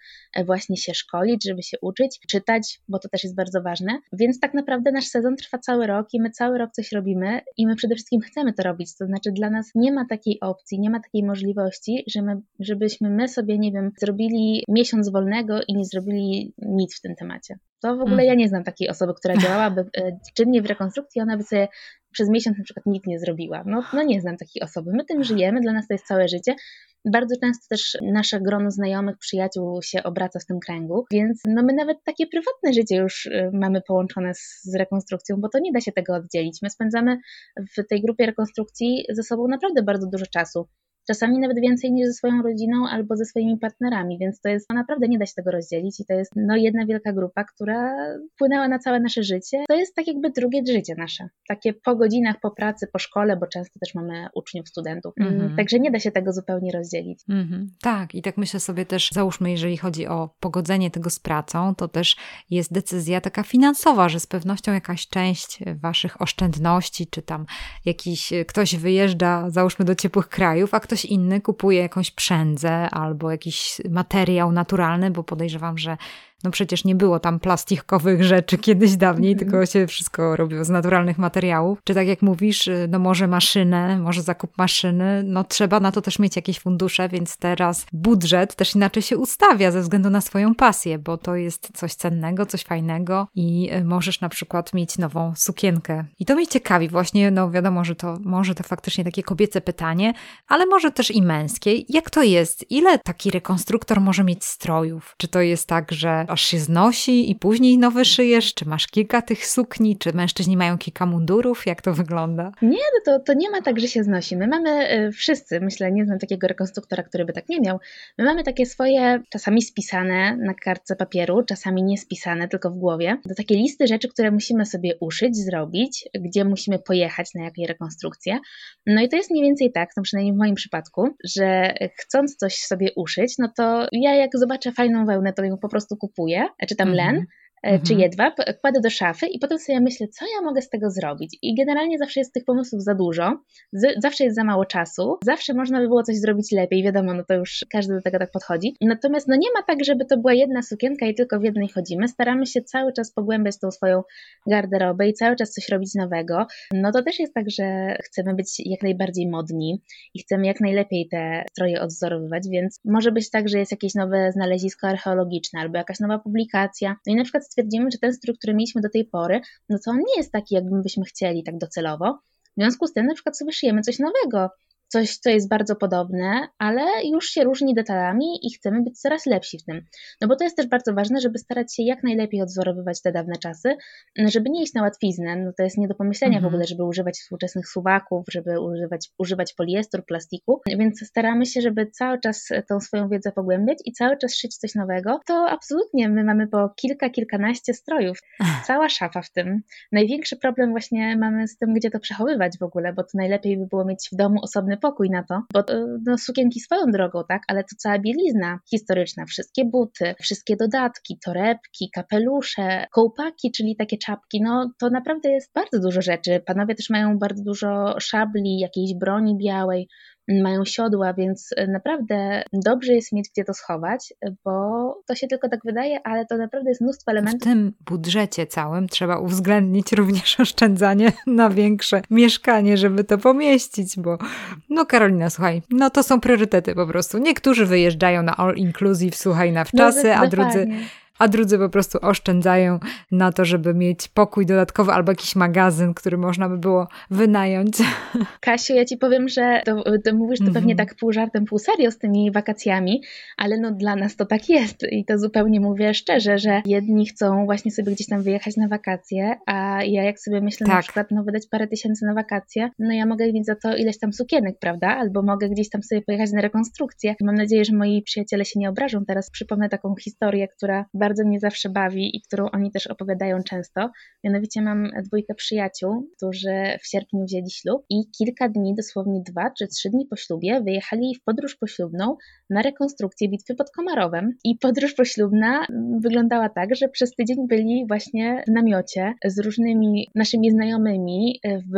właśnie się szkolić, żeby się uczyć, czytać, bo to też jest bardzo ważne. Więc tak naprawdę nasz sezon trwa cały rok i my cały rok coś robimy i my przede wszystkim chcemy to robić. To znaczy dla nas nie ma takiej opcji, nie ma takiej możliwości, że my, żebyśmy my sobie, nie wiem, zrobili miesiąc wolnego i nie zrobili nic w tym temacie. To w ogóle mm. ja nie znam takiej osoby, która działałaby e, czynnie w rekonstrukcji, ona by sobie przez miesiąc na przykład nic nie zrobiła. No, no nie znam takiej osoby. My tym żyjemy, dla nas to jest całe życie. Bardzo często też nasze grono znajomych, przyjaciół się obraca w tym kręgu, więc no my nawet takie prywatne życie już y, mamy połączone z, z rekonstrukcją, bo to nie da się tego oddzielić. My spędzamy w tej grupie rekonstrukcji ze sobą naprawdę bardzo dużo czasu czasami nawet więcej niż ze swoją rodziną albo ze swoimi partnerami, więc to jest, no naprawdę nie da się tego rozdzielić i to jest no jedna wielka grupa, która wpłynęła na całe nasze życie. To jest tak jakby drugie życie nasze, takie po godzinach, po pracy, po szkole, bo często też mamy uczniów, studentów, mm -hmm. także nie da się tego zupełnie rozdzielić. Mm -hmm. Tak i tak myślę sobie też, załóżmy, jeżeli chodzi o pogodzenie tego z pracą, to też jest decyzja taka finansowa, że z pewnością jakaś część waszych oszczędności, czy tam jakiś ktoś wyjeżdża, załóżmy do ciepłych krajów, a ktoś ktoś inny kupuje jakąś przędzę albo jakiś materiał naturalny, bo podejrzewam, że no przecież nie było tam plastikowych rzeczy kiedyś dawniej, -hmm. tylko się wszystko robiło z naturalnych materiałów. Czy tak jak mówisz, y, no może maszynę, może zakup maszyny, no trzeba na to też mieć jakieś fundusze, więc teraz budżet też inaczej się ustawia ze względu na swoją pasję, bo to jest coś cennego, coś fajnego i y, możesz na przykład mieć nową sukienkę. I to mnie ciekawi właśnie, no wiadomo, że to może to faktycznie takie kobiece pytanie, ale może też i męskie. Jak to jest? Ile taki rekonstruktor może mieć strojów? Czy to jest tak, że aż się znosi i później nowy szyjesz? Czy masz kilka tych sukni? Czy mężczyźni mają kilka mundurów? Jak to wygląda? Nie, no to, to nie ma tak, że się znosi. My mamy y, wszyscy, myślę, nie znam takiego rekonstruktora, który by tak nie miał. My mamy takie swoje, czasami spisane na kartce papieru, czasami nie spisane, tylko w głowie. To takie listy rzeczy, które musimy sobie uszyć, zrobić, gdzie musimy pojechać na jakiej rekonstrukcję. No i to jest mniej więcej tak, no przynajmniej w moim przypadku, że chcąc coś sobie uszyć, no to ja jak zobaczę fajną wełnę, to ją po prostu kupuję kupuję, czy tam len, mhm. E, czy mhm. jedwab, kładę do szafy i potem sobie myślę, co ja mogę z tego zrobić. I generalnie zawsze jest tych pomysłów za dużo, z, zawsze jest za mało czasu, zawsze można by było coś zrobić lepiej, wiadomo, no to już każdy do tego tak podchodzi. Natomiast no nie ma tak, żeby to była jedna sukienka i tylko w jednej chodzimy. Staramy się cały czas pogłębiać tą swoją garderobę i cały czas coś robić nowego. No to też jest tak, że chcemy być jak najbardziej modni i chcemy jak najlepiej te stroje odzorowywać, więc może być tak, że jest jakieś nowe znalezisko archeologiczne albo jakaś nowa publikacja. No i na przykład stwierdzimy, że ten strój, który mieliśmy do tej pory, no to on nie jest taki, jakbyśmy chcieli tak docelowo. W związku z tym na przykład sobie szyjemy coś nowego, coś, co jest bardzo podobne, ale już się różni detalami i chcemy być coraz lepsi w tym. No bo to jest też bardzo ważne, żeby starać się jak najlepiej odzorowywać te dawne czasy, żeby nie iść na łatwiznę. No to jest nie do pomyślenia mhm. w ogóle, żeby używać współczesnych suwaków, żeby używać, używać poliestru, plastiku, więc staramy się, żeby cały czas tą swoją wiedzę pogłębiać i cały czas szyć coś nowego. To absolutnie my mamy po kilka, kilkanaście strojów, cała szafa w tym. Największy problem właśnie mamy z tym, gdzie to przechowywać w ogóle, bo to najlepiej by było mieć w domu osobny pokój na to, bo no, sukienki swoją drogą, tak, ale to cała bielizna historyczna, wszystkie buty, wszystkie dodatki, torebki, kapelusze, kołpaki, czyli takie czapki, no to naprawdę jest bardzo dużo rzeczy. Panowie też mają bardzo dużo szabli, jakiejś broni białej, mają siodła, więc e, naprawdę dobrze jest mieć gdzie to schować, bo to się tylko tak wydaje, ale to naprawdę jest mnóstwo elementów. W tym budżecie całym trzeba uwzględnić również oszczędzanie na większe mieszkanie, żeby to pomieścić, bo no Karolina, słuchaj, no to są priorytety po prostu. Niektórzy wyjeżdżają na all inclusive, słuchaj, na wczasy, no, a drudzy a drudzy po prostu oszczędzają na to, żeby mieć pokój dodatkowy albo jakiś magazyn, który można by było wynająć. Kasiu, ja ci powiem, że to, to mówisz to pewnie mhm. tak pół żartem, pół serio z tymi wakacjami, ale no dla nas to tak jest i to zupełnie mówię szczerze, że jedni chcą właśnie sobie gdzieś tam wyjechać na wakacje, a ja jak sobie myślę tak. na przykład, no wydać parę tysięcy na wakacje, no ja mogę mieć za to ileś tam sukienek, prawda? Albo mogę gdzieś tam sobie pojechać na rekonstrukcję. Mam nadzieję, że moi przyjaciele się nie obrażą. Teraz przypomnę taką historię, która bardzo mnie zawsze bawi i którą oni też opowiadają często. Mianowicie mam dwójkę przyjaciół, którzy w sierpniu wzięli ślub i kilka dni, dosłownie dwa czy trzy dni po ślubie, wyjechali w podróż poślubną na rekonstrukcję bitwy pod Komarowem. I podróż poślubna wyglądała tak, że przez tydzień byli właśnie w namiocie z różnymi naszymi znajomymi w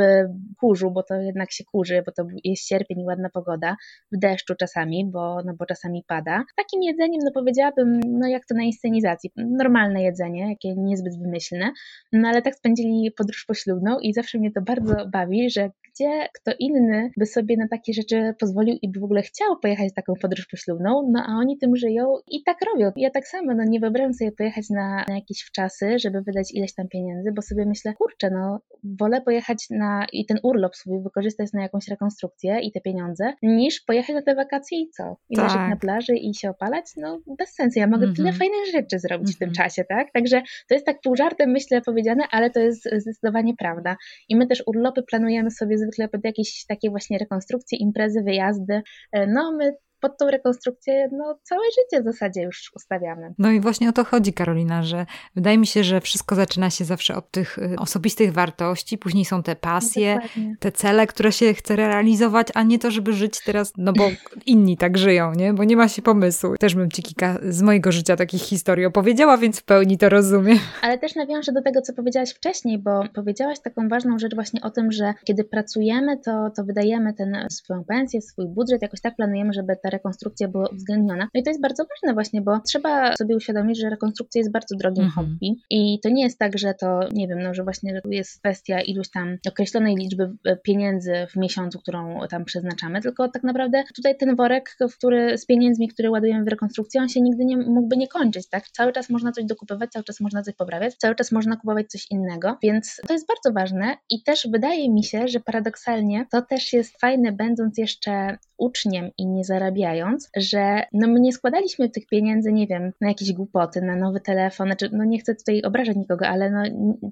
kurzu, bo to jednak się kurzy, bo to jest sierpień i ładna pogoda, w deszczu czasami, bo, no bo czasami pada. Takim jedzeniem, no powiedziałabym, no jak to na inscenizacji wakacji. Normalne jedzenie, jakie niezbyt wymyślne, no ale tak spędzili podróż poślubną i zawsze mnie to bardzo bawi, że gdzie kto inny by sobie na takie rzeczy pozwolił i by w ogóle chciał pojechać taką podróż poślubną, no a oni tym żyją i tak robią. Ja tak samo, no nie wyobrażam sobie pojechać na, na jakieś wczasy, żeby wydać ileś tam pieniędzy, bo sobie myślę, kurczę, no wolę pojechać na i ten urlop sobie wykorzystać na jakąś rekonstrukcję i te pieniądze, niż pojechać na te wakacje i co? I tak. leżeć na plaży i się opalać? No bez sensu, ja mogę mm -hmm. tyle fajnych rzeczy zrobić mm -hmm. w tym mhm. czasie, tak? Także to jest tak pół żartem myślę powiedziane, ale to jest zdecydowanie prawda. I my też urlopy planujemy sobie zwykle pod jakieś takie właśnie rekonstrukcje, imprezy, wyjazdy. E, no my pod tą rekonstrukcję no, całe życie w zasadzie już ustawiamy. No i właśnie o to chodzi, Karolina, że wydaje mi się, że wszystko zaczyna się zawsze od tych y, osobistych wartości, później są te pasje, Dokładnie. te cele, które się chce realizować, a nie to, żeby żyć teraz, no bo inni tak żyją, nie? Bo nie ma się pomysłu. Też bym ci kilka z mojego życia takich historii opowiedziała, więc w pełni to rozumiem. Ale też nawiążę do tego, co powiedziałaś wcześniej, bo powiedziałaś taką ważną rzecz właśnie o tym, że kiedy pracujemy, to, to wydajemy ten swoją pensję, swój budżet, jakoś tak planujemy, żeby ta rekonstrukcja była uwzględniona. No i to jest bardzo ważne właśnie, bo trzeba sobie uświadomić, że rekonstrukcja jest bardzo drogim mhm. hobby i to nie jest tak, że to, nie wiem, no, że właśnie że tu jest kwestia iluś tam określonej liczby e, pieniędzy w miesiącu, którą tam przeznaczamy, tylko tak naprawdę tutaj ten worek, który z pieniędzmi, które ładujemy w rekonstrukcję, on się nigdy nie mógłby nie kończyć, tak? Cały czas można coś dokupywać, cały czas można coś poprawiać, cały czas można kupować coś innego, więc to jest bardzo ważne i też wydaje mi się, że paradoksalnie to też jest fajne, będąc jeszcze uczniem i nie zarabiając, że no my nie składaliśmy tych pieniędzy, nie wiem, na jakieś głupoty, na nowy telefon, znaczy, no nie chcę tutaj obrażać nikogo, ale no,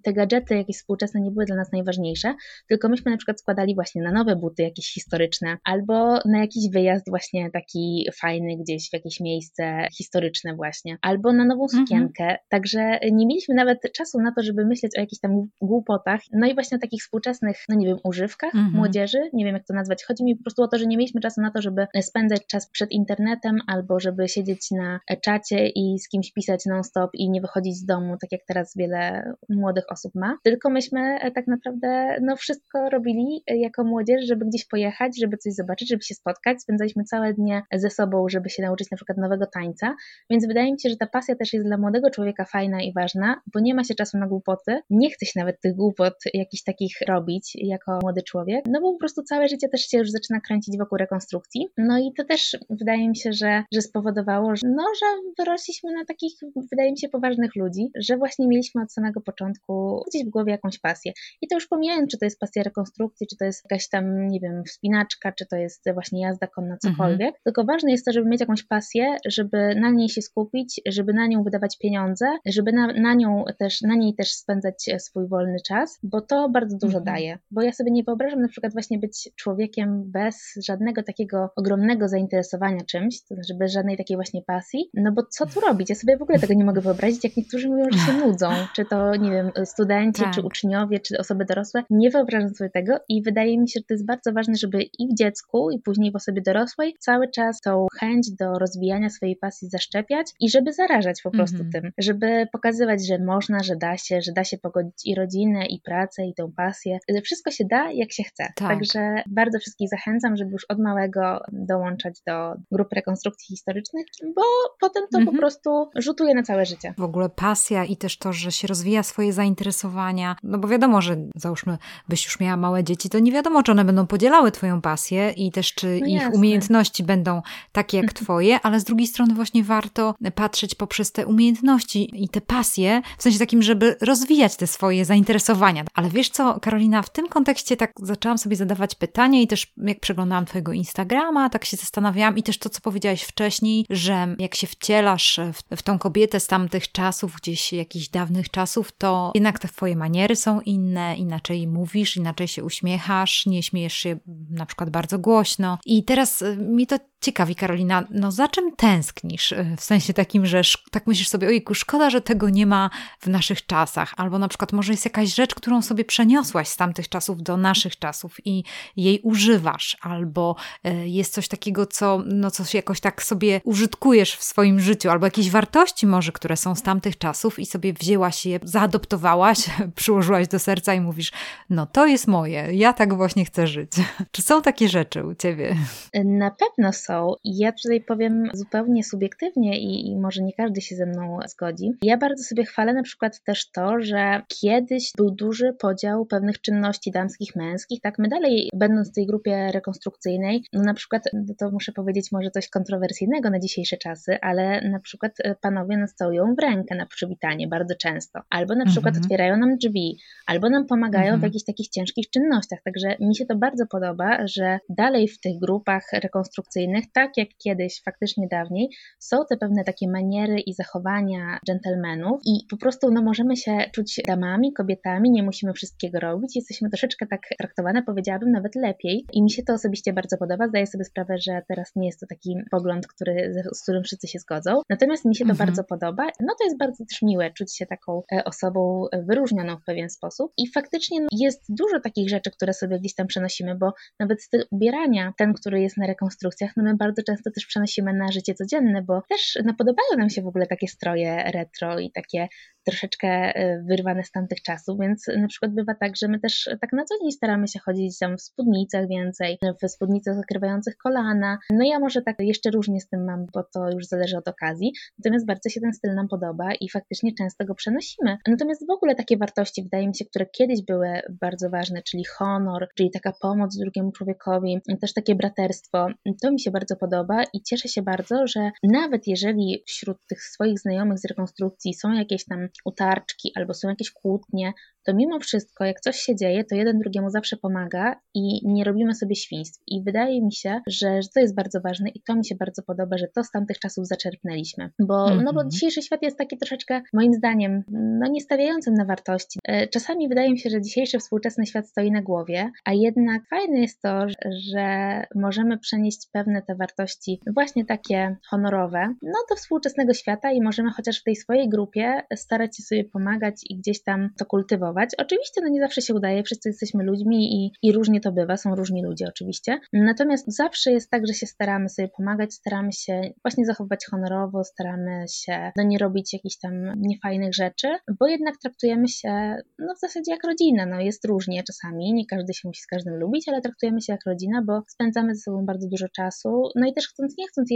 te gadżety jakieś współczesne nie były dla nas najważniejsze, tylko myśmy na przykład składali właśnie na nowe buty jakieś historyczne, albo na jakiś wyjazd właśnie taki fajny gdzieś w jakieś miejsce historyczne właśnie, albo na nową mhm. sukienkę, mhm. także nie mieliśmy nawet czasu na to, żeby myśleć o jakichś tam głupotach, no i właśnie o takich współczesnych, no nie wiem, używkach mhm. młodzieży, nie wiem jak to nazwać, chodzi mi po prostu o to, że nie mieliśmy czasu czasu na to, żeby spędzać czas przed internetem albo żeby siedzieć na czacie i z kimś pisać non-stop i nie wychodzić z domu, tak jak teraz wiele młodych osób ma. Tylko myśmy e, tak naprawdę no, wszystko robili e, jako młodzież, żeby gdzieś pojechać, żeby coś zobaczyć, żeby się spotkać. Spędzaliśmy całe dnie ze sobą, żeby się nauczyć na przykład nowego tańca. Więc wydaje mi się, że ta pasja też jest dla młodego człowieka fajna i ważna, bo nie ma się czasu na głupoty. Nie chce się nawet tych głupot jakichś takich robić jako młody człowiek, no bo po prostu całe życie też się już zaczyna kręcić wokół rekonstrukcji konstrukcji. No i to też wydaje mi się, że, że spowodowało, że, no, że wyrośliśmy na takich, wydaje mi się, poważnych ludzi, że właśnie mieliśmy od samego początku gdzieś w głowie jakąś pasję. I to już pomijając, czy to jest pasja rekonstrukcji, czy to jest jakaś tam, nie wiem, wspinaczka, czy to jest właśnie jazda konna, mhm. cokolwiek. Mhm. Tylko ważne jest to, żeby mieć jakąś pasję, żeby na niej się skupić, żeby na nią wydawać pieniądze, żeby na, na nią też, na niej też spędzać swój wolny czas, bo to bardzo dużo mhm. daje. Bo ja sobie nie wyobrażam na przykład właśnie być człowiekiem bez żadnego takiego takiego ogromnego zainteresowania czymś, to znaczy bez żadnej takiej właśnie pasji, no bo co tu robić? Ja sobie w ogóle tego nie mogę wyobrazić, jak niektórzy mówią, że się nudzą, czy to, nie wiem, studenci, tak. czy uczniowie, czy osoby dorosłe. Nie wyobrażam sobie tego i wydaje mi się, że to jest bardzo ważne, żeby i w dziecku, i później w osobie dorosłej cały czas tą chęć do rozwijania swojej pasji zaszczepiać i żeby zarażać po prostu mhm. tym, żeby pokazywać, że można, że da się, że da się pogodzić i rodzinę, i pracę, i tą pasję. Wszystko się da, jak się chce. Tak. Także bardzo wszystkich zachęcam, żeby już od małego małego dołączać do grup rekonstrukcji historycznych, bo potem to mhm. po prostu rzutuje na całe życie. W ogóle pasja i też to, że się rozwija swoje zainteresowania, no bo wiadomo, że załóżmy, byś już miała małe dzieci, to nie wiadomo, czy one będą podzielały twoją pasję i też czy no ich jasne. umiejętności będą takie jak twoje, ale z drugiej strony właśnie warto patrzeć poprzez te umiejętności i te pasje, w sensie takim, żeby rozwijać te swoje zainteresowania. Ale wiesz co, Karolina, w tym kontekście tak zaczęłam sobie zadawać pytania i też jak przeglądałam twojego Instagrama, Instagrama, tak się zastanawiałam i też to, co powiedziałaś wcześniej, że jak się wcielasz w, w tą kobietę z tamtych czasów, gdzieś jakichś dawnych czasów, to jednak te twoje maniery są inne, inaczej mówisz, inaczej się uśmiechasz, nie śmiejesz się na przykład bardzo głośno. I teraz y, mi to ciekawi, Karolina, no za czym tęsknisz? Y, w sensie takim, że tak myślisz sobie, ojku, szkoda, że tego nie ma w naszych czasach. Albo na przykład może jest jakaś rzecz, którą sobie przeniosłaś z tamtych czasów do naszych czasów i jej używasz. Albo jest coś takiego, co, no, coś jakoś tak sobie użytkujesz w swoim życiu, albo jakieś wartości może, które są z tamtych czasów i sobie wzięłaś je, zaadoptowałaś, przyłożyłaś do serca i mówisz, no to jest moje, ja tak właśnie chcę żyć. Czy są takie rzeczy u ciebie? Na pewno są. Ja tutaj powiem zupełnie subiektywnie i, i może nie każdy się ze mną zgodzi. Ja bardzo sobie chwalę na przykład też to, że kiedyś był duży podział pewnych czynności damskich, męskich. Tak, my dalej, będąc w tej grupie rekonstrukcyjnej, no na przykład, no to muszę powiedzieć może coś kontrowersyjnego na dzisiejsze czasy, ale na przykład e, panowie nas całują w rękę na przywitanie bardzo często, albo na przykład mhm. otwierają nam drzwi, albo nam pomagają mhm. w jakichś takich ciężkich czynnościach. Także mi się to bardzo podoba, że dalej w tych grupach rekonstrukcyjnych, tak jak kiedyś, faktycznie dawniej, są te pewne takie maniery i zachowania dżentelmenów i po prostu no, możemy się czuć damami, kobietami, nie musimy wszystkiego robić, jesteśmy troszeczkę tak traktowane, powiedziałabym nawet lepiej i mi się to osobiście bardzo podoba, zdaję sobie sprawę, że teraz nie jest to taki pogląd, który, z którym wszyscy się zgodzą, natomiast mi się to mhm. bardzo podoba, no to jest bardzo też miłe czuć się taką e, osobą wyróżnioną w pewien sposób. I faktycznie no, jest dużo takich rzeczy, które sobie gdzieś tam przenosimy, bo nawet styl ubierania, ten, który jest na rekonstrukcjach, no my bardzo często też przenosimy na życie codzienne, bo też no, podobają nam się w ogóle takie stroje retro i takie troszeczkę e, wyrwane z tamtych czasów, więc na przykład bywa tak, że my też tak na co dzień staramy się chodzić tam w spódnicach więcej, w spódnicach zakrywających kolana. No ja może tak jeszcze różnie z tym mam, bo to już zależy od okazji, natomiast bardzo się ten styl nam podoba i faktycznie często go przenosimy. Natomiast w ogóle takie wartości, wydaje mi się, które kiedyś były bardzo ważne, czyli honor, czyli taka pomoc drugiemu człowiekowi, też takie braterstwo, to mi się bardzo podoba i cieszę się bardzo, że nawet jeżeli wśród tych swoich znajomych z rekonstrukcji są jakieś tam utarczki albo są jakieś kłótnie, to mimo wszystko, jak coś się dzieje, to jeden drugiemu zawsze pomaga i nie robimy sobie świństw. I wydaje mi się, że, że to jest bardzo ważne i to mi się bardzo podoba, że to z tamtych czasów zaczerpnęliśmy. Bo, mm -hmm. no bo mhm. dzisiejszy świat jest taki troszeczkę, moim zdaniem, no nie stawiającym na wartości. E, czasami wydaje mi się, że dzisiejszy współczesny świat stoi na głowie, a jednak fajne jest to, że możemy przenieść pewne te wartości, właśnie takie honorowe, no do współczesnego świata i możemy chociaż w tej swojej grupie starać się sobie pomagać i gdzieś tam to kultywować Oczywiście no nie zawsze się udaje, wszyscy jesteśmy ludźmi i, i różnie to bywa, są różni ludzie oczywiście. Natomiast zawsze jest tak, że się staramy sobie pomagać, staramy się właśnie zachowywać honorowo, staramy się no nie robić jakichś tam niefajnych rzeczy, bo jednak traktujemy się no w zasadzie jak rodzina. No jest różnie czasami, nie każdy się musi z każdym lubić, ale traktujemy się jak rodzina, bo spędzamy ze sobą bardzo dużo czasu. No i też chcąc nie chcąc,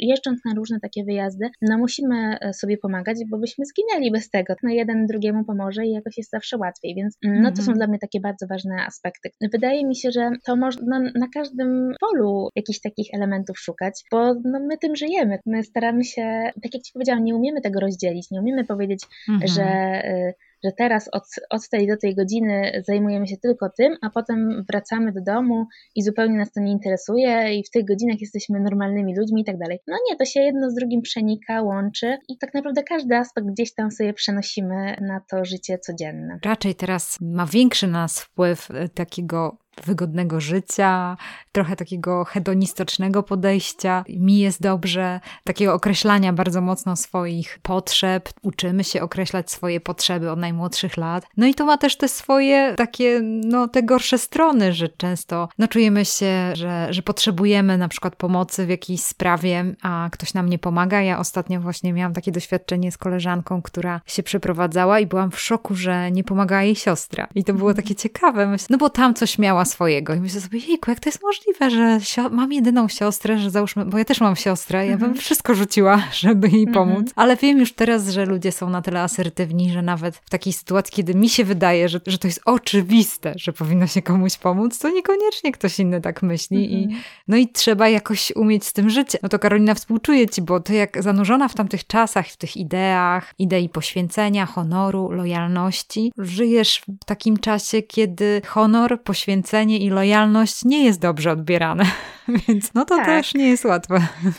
jeżdżąc na różne takie wyjazdy, no musimy e, sobie pomagać, bo byśmy zginęli bez tego. No jeden drugiemu pomoże i jakoś jest zawsze łatwiej, więc mm, no to są mhm. dla mnie takie bardzo ważne aspekty. Wydaje mi się, że to można na każdym polu jakichś takich elementów szukać, bo no, my tym żyjemy. My staramy się, tak jak Ci powiedziałam, nie umiemy tego rozdzielić, nie umiemy powiedzieć, mhm. że y, że teraz od, od tej do tej godziny zajmujemy się tylko tym, a potem wracamy do domu i zupełnie nas to nie interesuje i w tych godzinach jesteśmy normalnymi ludźmi i tak dalej. No nie, to się jedno z drugim przenika, łączy i tak naprawdę każdy aspekt gdzieś tam sobie przenosimy na to życie codzienne. Raczej teraz ma większy nas wpływ e, takiego wygodnego życia, trochę takiego hedonistycznego podejścia. Mi jest dobrze, takiego określania bardzo mocno swoich potrzeb. Uczymy się określać swoje potrzeby od najmłodszych lat. No i to ma też te swoje takie, no te gorsze strony, że często no, czujemy się, że, że potrzebujemy na przykład pomocy w jakiejś sprawie, a ktoś nam nie pomaga. Ja ostatnio właśnie miałam takie doświadczenie z koleżanką, która się przeprowadzała i byłam w szoku, że nie pomagała jej siostra. I to było takie ciekawe, no bo tam coś miała swojego. I myślę sobie, jejku, jak to jest możliwe, że mam jedyną siostrę, że załóżmy, bo ja też mam siostrę, ja bym mhm. wszystko rzuciła, żeby jej mhm. pomóc. Ale wiem już teraz, że ludzie są na tyle asertywni, że nawet w takiej sytuacji, kiedy mi się wydaje, że, że to jest oczywiste, że powinno się komuś pomóc, to niekoniecznie ktoś inny tak myśli. I, mhm. no i trzeba jakoś umieć z tym żyć. No to Karolina współczuje ci, bo ty jak zanurzona w tamtych czasach, w tych ideach, idei poświęcenia, honoru, lojalności, żyjesz w takim czasie, kiedy honor, poświęcenie i lojalność nie jest dobrze odbierane, więc no to tak. też nie jest łatwe.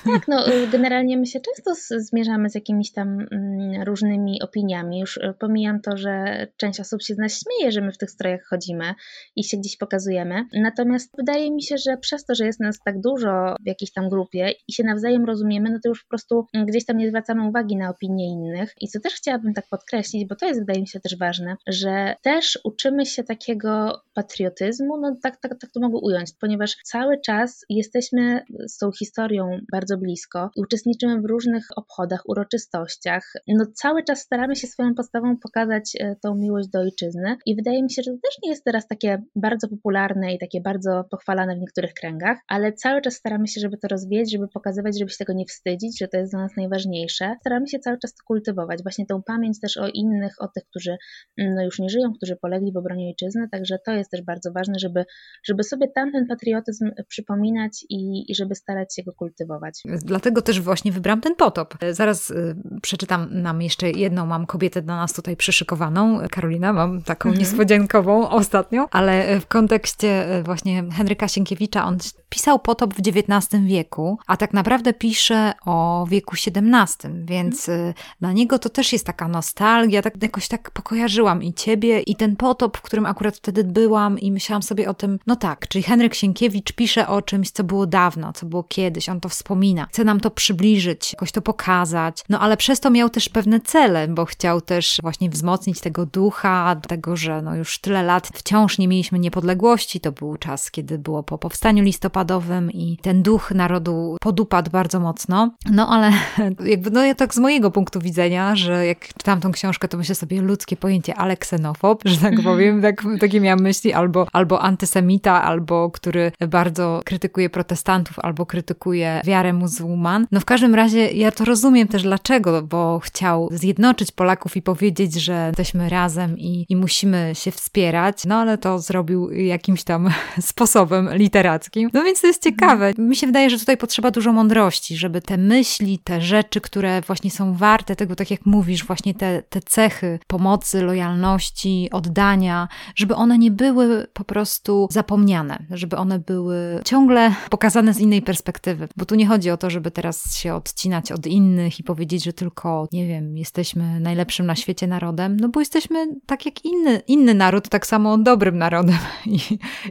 Tak, no y, generalnie my się często zmierzamy z jakimiś tam mm, różnymi opiniami. Już y, pomijam to, że część osób się z nas śmieje, że my w tych strojach chodzimy i się gdzieś pokazujemy. Natomiast wydaje mi się, że przez to, że jest nas tak dużo w jakiejś tam grupie i się nawzajem rozumiemy, no to już po prostu gdzieś tam nie zwracamy uwagi na opinie innych. I co też chciałabym tak podkreślić, bo to jest wydaje mi się też ważne, że też uczymy się takiego patriotyzmu, no tak, tak, tak to mogę ująć, ponieważ cały czas jesteśmy z tą historią bardzo blisko, uczestniczymy w różnych obchodach, uroczystościach. No cały czas staramy się swoją postawą pokazać e, tą miłość do ojczyzny i wydaje mi się, że to też nie jest teraz takie bardzo popularne i takie bardzo pochwalane w niektórych kręgach, ale cały czas staramy się, żeby to rozwijać, żeby pokazywać, żeby się tego nie wstydzić, że to jest dla nas najważniejsze. Staramy się cały czas to kultywować, właśnie tę pamięć też o innych, o tych, którzy mm, no, już nie żyją, którzy polegli w obronie ojczyzny, także to jest też bardzo ważne, żeby, żeby sobie tamten patriotyzm przypominać i, i żeby starać się go kultywować. Dlatego też właśnie wybrałam ten potop. Zaraz y, przeczytam nam jeszcze jedną, mam kobietę do nas tutaj przyszykowaną. Karolina, mam taką mhm. niespodziankową ostatnio, ale w kontekście właśnie Henryka Sienkiewicza, on pisał potop w XIX wieku, a tak naprawdę pisze o wieku XVII, więc mhm. dla niego to też jest taka nostalgia, tak jakoś tak pokojarzyłam i ciebie, i ten potop, w którym akurat wtedy byłam i myślałam sobie o tym, no tak, czyli Henryk Sienkiewicz pisze o czymś, co było dawno, co było kiedyś, on to wspomina, chce nam to przybliżyć, jakoś to pokazać, no ale przez to miał też pewne cele, bo chciał też właśnie wzmocnić tego ducha, tego, że no już tyle lat wciąż nie mieliśmy niepodległości, to był czas, kiedy było po powstaniu listopadowym i ten duch narodu podupadł bardzo mocno, no ale jakby, no ja tak z mojego punktu widzenia, że jak czytam tą książkę, to myślę sobie ludzkie pojęcie, ale ksenofob, że tak powiem, tak, takie miałam myśli, albo, albo antysemita, albo który bardzo krytykuje protestantów, albo krytykuje wiarę muzułman. No w każdym razie ja to rozumiem też dlaczego, bo chciał zjednoczyć Polaków i powiedzieć, że jesteśmy razem i, i musimy się wspierać, no ale to zrobił jakimś tam sposobem literackim. No więc to jest ciekawe. Mi się wydaje, że tutaj potrzeba dużo mądrości, żeby te myśli, te rzeczy, które właśnie są warte tego, tak jak mówisz, właśnie te, te cechy pomocy, lojalności, oddania, żeby one nie były po prostu zapomniane, żeby one były ciągle pokazane z innej perspektywy. Bo tu nie chodzi o to, żeby teraz się odcinać od innych i powiedzieć, że tylko, nie wiem, jesteśmy najlepszym na świecie narodem, no bo jesteśmy tak jak inny, inny naród, tak samo dobrym narodem i,